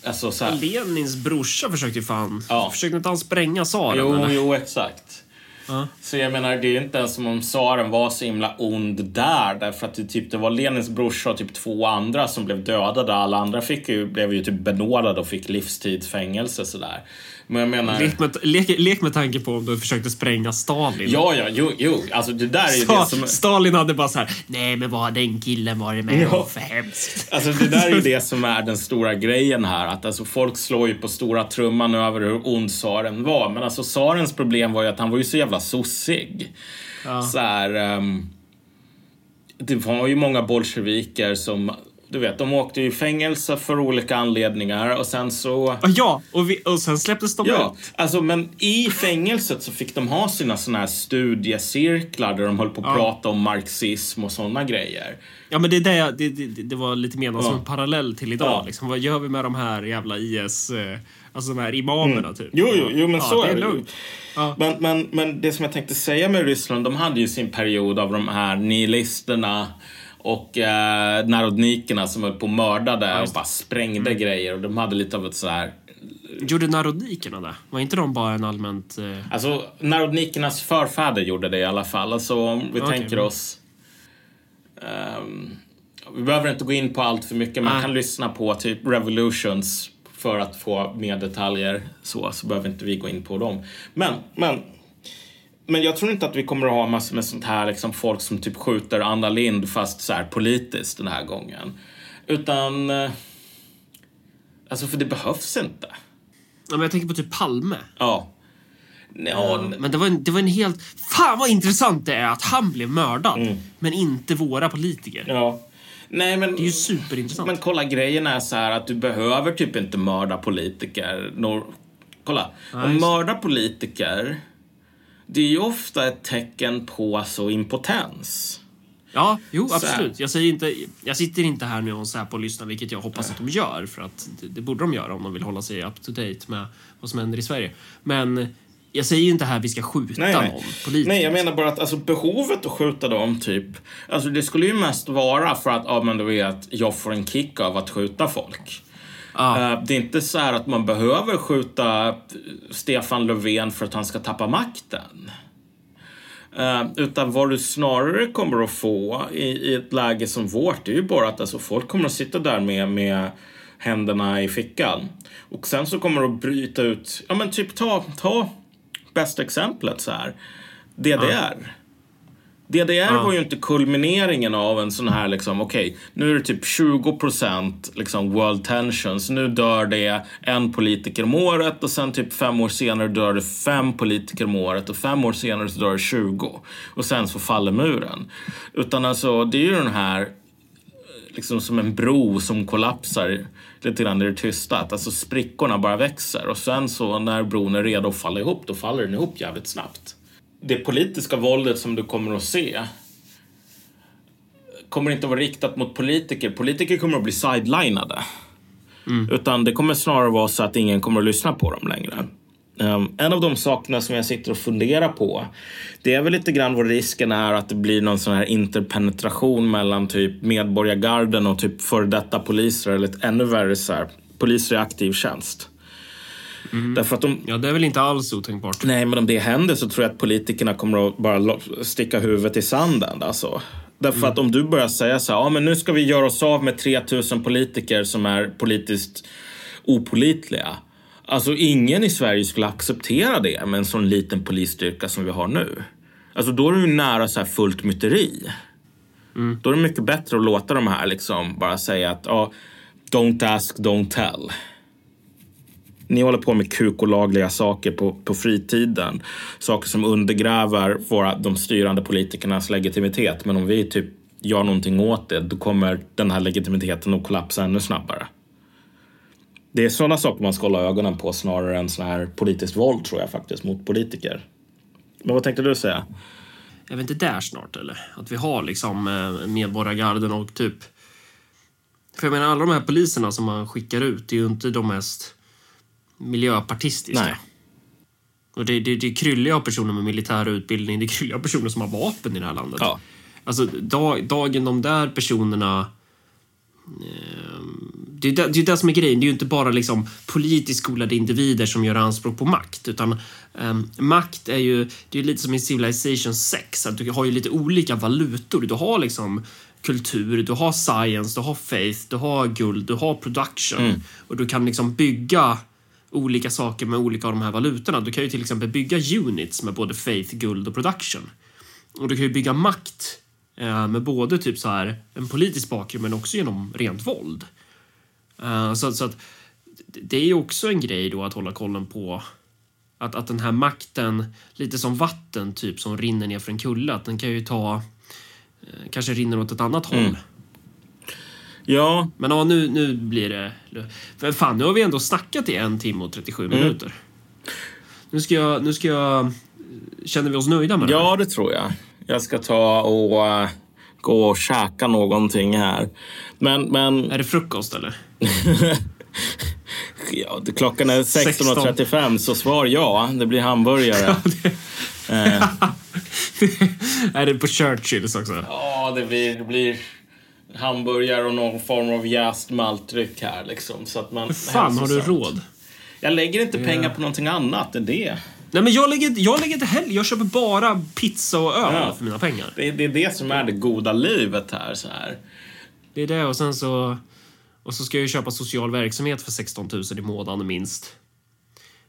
Alltså, så här... Lenins brorsa försökte ju fan... Ja. Försökte inte han spränga tsaren? Jo, eller? jo, exakt. Uh. Så jag menar, det är inte ens som om tsaren var så himla ond där. Därför att det, typ, det var Lenins brorsa och typ två andra som blev dödade. Alla andra fick ju, blev ju typ benådade och fick livstidsfängelse sådär. Men jag menar... Lek med, lek, lek med tanke på om du försökte spränga Stalin. Ja, ja, jo, jo. Alltså det där är ju det som... Stalin hade bara så här, nej men vad har den killen varit med om för hemskt? Alltså det där är ju det som är den stora grejen här. Att alltså folk slår ju på stora trumman över hur ond tsaren var. Men alltså tsarens problem var ju att han var ju så jävla sossig. Ja. Så här, um, det var ju många bolsjeviker som du vet, de åkte i fängelse för olika anledningar och sen så... Ja, och, vi, och sen släpptes de ja, ut. Alltså, men i fängelset så fick de ha sina såna här studiecirklar där de höll på att ja. prata om marxism och såna grejer. Ja, men det, är det, det, det, det var lite menat ja. som en parallell till idag. Ja. Liksom, vad gör vi med de här jävla IS... Eh, alltså de här imamerna, mm. typ. Jo, jo, jo men så det är det ju. Men, men, men det som jag tänkte säga med Ryssland, de hade ju sin period av de här nihilisterna och eh, narodnikerna som höll på och mördade ja, och bara sprängde mm. grejer. Och de hade lite av ett så här... Gjorde narodnikerna det? Var inte de bara en allmänt... Eh... Alltså, narodnikernas förfäder gjorde det i alla fall. Alltså, om vi okay. tänker oss... Um, vi behöver inte gå in på allt för mycket. Man ah. kan lyssna på typ Revolutions för att få mer detaljer. Så, så behöver inte vi gå in på dem. Men, men men jag tror inte att vi kommer att ha massor med sånt här, liksom folk som typ skjuter Anna Lind fast så här politiskt den här gången. Utan... Eh, alltså, för det behövs inte. Ja, men jag tänker på typ Palme. Ja. Ja, men det var, en, det var en helt... Fan vad intressant det är att han blev mördad, mm. men inte våra politiker. Ja. Nej, men, det är ju superintressant. Men kolla, grejen är så här att du behöver typ inte mörda politiker. Nor kolla, ja, om mörda politiker det är ju ofta ett tecken på alltså impotens. Ja, jo absolut. Jag, säger inte, jag sitter inte här nu och Säpo och lyssnar, vilket jag hoppas att de gör. För att det, det, borde de göra om de vill hålla sig up to date med vad som händer i Sverige. Men jag säger inte här att vi ska skjuta nej, nej. någon politiskt. Nej, jag menar bara att alltså, behovet att skjuta dem, typ. Alltså det skulle ju mest vara för att, ja men du vet, jag får en kick av att skjuta folk. Ah. Det är inte så här att man behöver skjuta Stefan Löfven för att han ska tappa makten. Uh, utan vad du snarare kommer att få i, i, ett läge som vårt, det är ju bara att alltså, folk kommer att sitta där med, med händerna i fickan. Och sen så kommer det att bryta ut, ja men typ ta, ta bästa exemplet så här. DDR. Ah. DDR ja. var ju inte kulmineringen av en sån här liksom, okej, okay, nu är det typ 20% liksom world tensions. Nu dör det en politiker om året och sen typ fem år senare dör det fem politiker om året och fem år senare så dör det 20. Och sen så faller muren. Utan alltså, det är ju den här liksom som en bro som kollapsar lite grann i det tysta. Att alltså sprickorna bara växer och sen så när bron är redo att falla ihop, då faller den ihop jävligt snabbt det politiska våldet som du kommer att se kommer inte att vara riktat mot politiker. Politiker kommer att bli sidelinade. Mm. Utan det kommer snarare vara så att ingen kommer att lyssna på dem längre. Um, en av de sakerna som jag sitter och funderar på det är väl lite grann vad risken är att det blir någon sån här interpenetration mellan typ medborgargarden och typ före detta poliser eller ett ännu värre så här, poliser i aktiv tjänst. Mm. Därför att de, Ja, det är väl inte alls otänkbart. nej, men om det händer så tror jag att politikerna kommer att bara sticka huvudet i sanden. Alltså. Därför att om du börjar säga så här, ja men nu ska vi göra oss av med 3000 politiker som är politiskt opolitliga. Alltså ingen i Sverige skulle acceptera det med en sån liten polisstyrka som vi har nu. Alltså då är ju nära så här fullt myteri. Då är det mycket bättre att låta de här liksom bara säga att ja, don't ask, don't tell. Ni håller på med kukolagliga saker på, på fritiden. Saker som undergräver våra, de styrande politikernas legitimitet. Men om vi typ gör någonting åt det, då kommer den här legitimiteten att kollapsa ännu snabbare. Det är sådana saker man ska hålla ögonen på snarare än sån här politiskt våld tror jag faktiskt mot politiker. Men vad tänkte du säga? Är vi inte där snart eller? Att vi har liksom eh, medborgargarden och typ... För jag menar alla de här poliserna som man skickar ut, det är ju inte de mest miljöpartistiska. Nej. Och det, det, det är krylliga personer med militär utbildning, det är krylliga personer som har vapen i det här landet. Ja. Alltså dag, dagen de där personerna... ehm, Det är det, det är det som är grejen. Det är ju inte bara liksom politiskt skolade individer som gör anspråk på makt. Utan ehm, makt är ju det är lite som i Civilization 6. Att du har ju lite olika valutor. Du har liksom kultur, du har science, du har faith, du har guld, du har production. Och du kan liksom bygga olika saker med olika av de här valutorna. Du kan ju till exempel bygga units med både faith, guld och production. Och du kan ju bygga makt eh, med både typ så här en politisk bakgrund men också genom rent våld. Eh, så, så att det är ju också en grej då att hålla kollen på att, att den här makten, lite som vatten typ som rinner ner för en kulle, att den kan ju ta, eh, kanske rinner åt ett annat håll. Ja, Men ja, nu, nu blir det... För fan, nu har vi ändå snackat i en timme och 37 minuter. Nu ska jag... Nu ska jag känner vi oss nöjda med det? ja det tror jag. Jag ska ta och eh, gå och käka någonting här. Men, men Är det frukost eller? ja, klockan är 16.35 så svar ja. Det blir hamburgare. Eh, är det på Churchills också? Ja, det blir, det blir hamburgare och någon form av jäst maltdryck här. Liksom, så att man, Hur fan har du råd? Jag lägger inte pengar på någonting annat än det. Nej men jag lägger, jag lägger inte heller, jag köper bara pizza och öl Ja. för mina pengar. Det, det är det som är det goda livet här. Så här. Det är det och sen så... Och så ska jag ju köpa social verksamhet för 16 000 i månaden minst.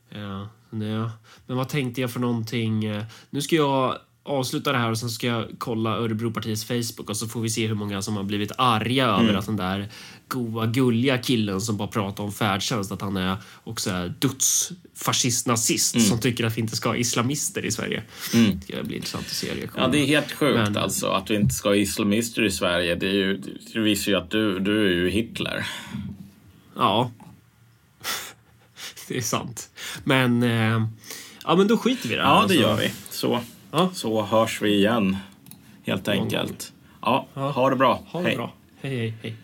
Ja, det, men vad tänkte jag för någonting? Eh, Nu ska jag avsluta det här och sen ska jag kolla Örebropartiets Facebook och så får vi se hur många som har blivit arga över att den där goa, gulliga killen som bara pratar om färdtjänst, att han är också är dödsfascist, nazist som tycker att vi inte ska ha islamister i Sverige. Det ska bli intressant att se reaktionen. Ja, det är helt sjukt Men- alltså att vi inte ska ha islamister i Sverige. Det, är ju, det visar ju att du, du är ju Hitler. Ja. det är sant. Men... Eh, ja, men då skiter vi i det här. Ja, det alltså. gör vi. Så, Ja. så hörs vi igen, helt enkelt. Ja, ha det bra. Ha det Hej. bra. Hej, hej, hej.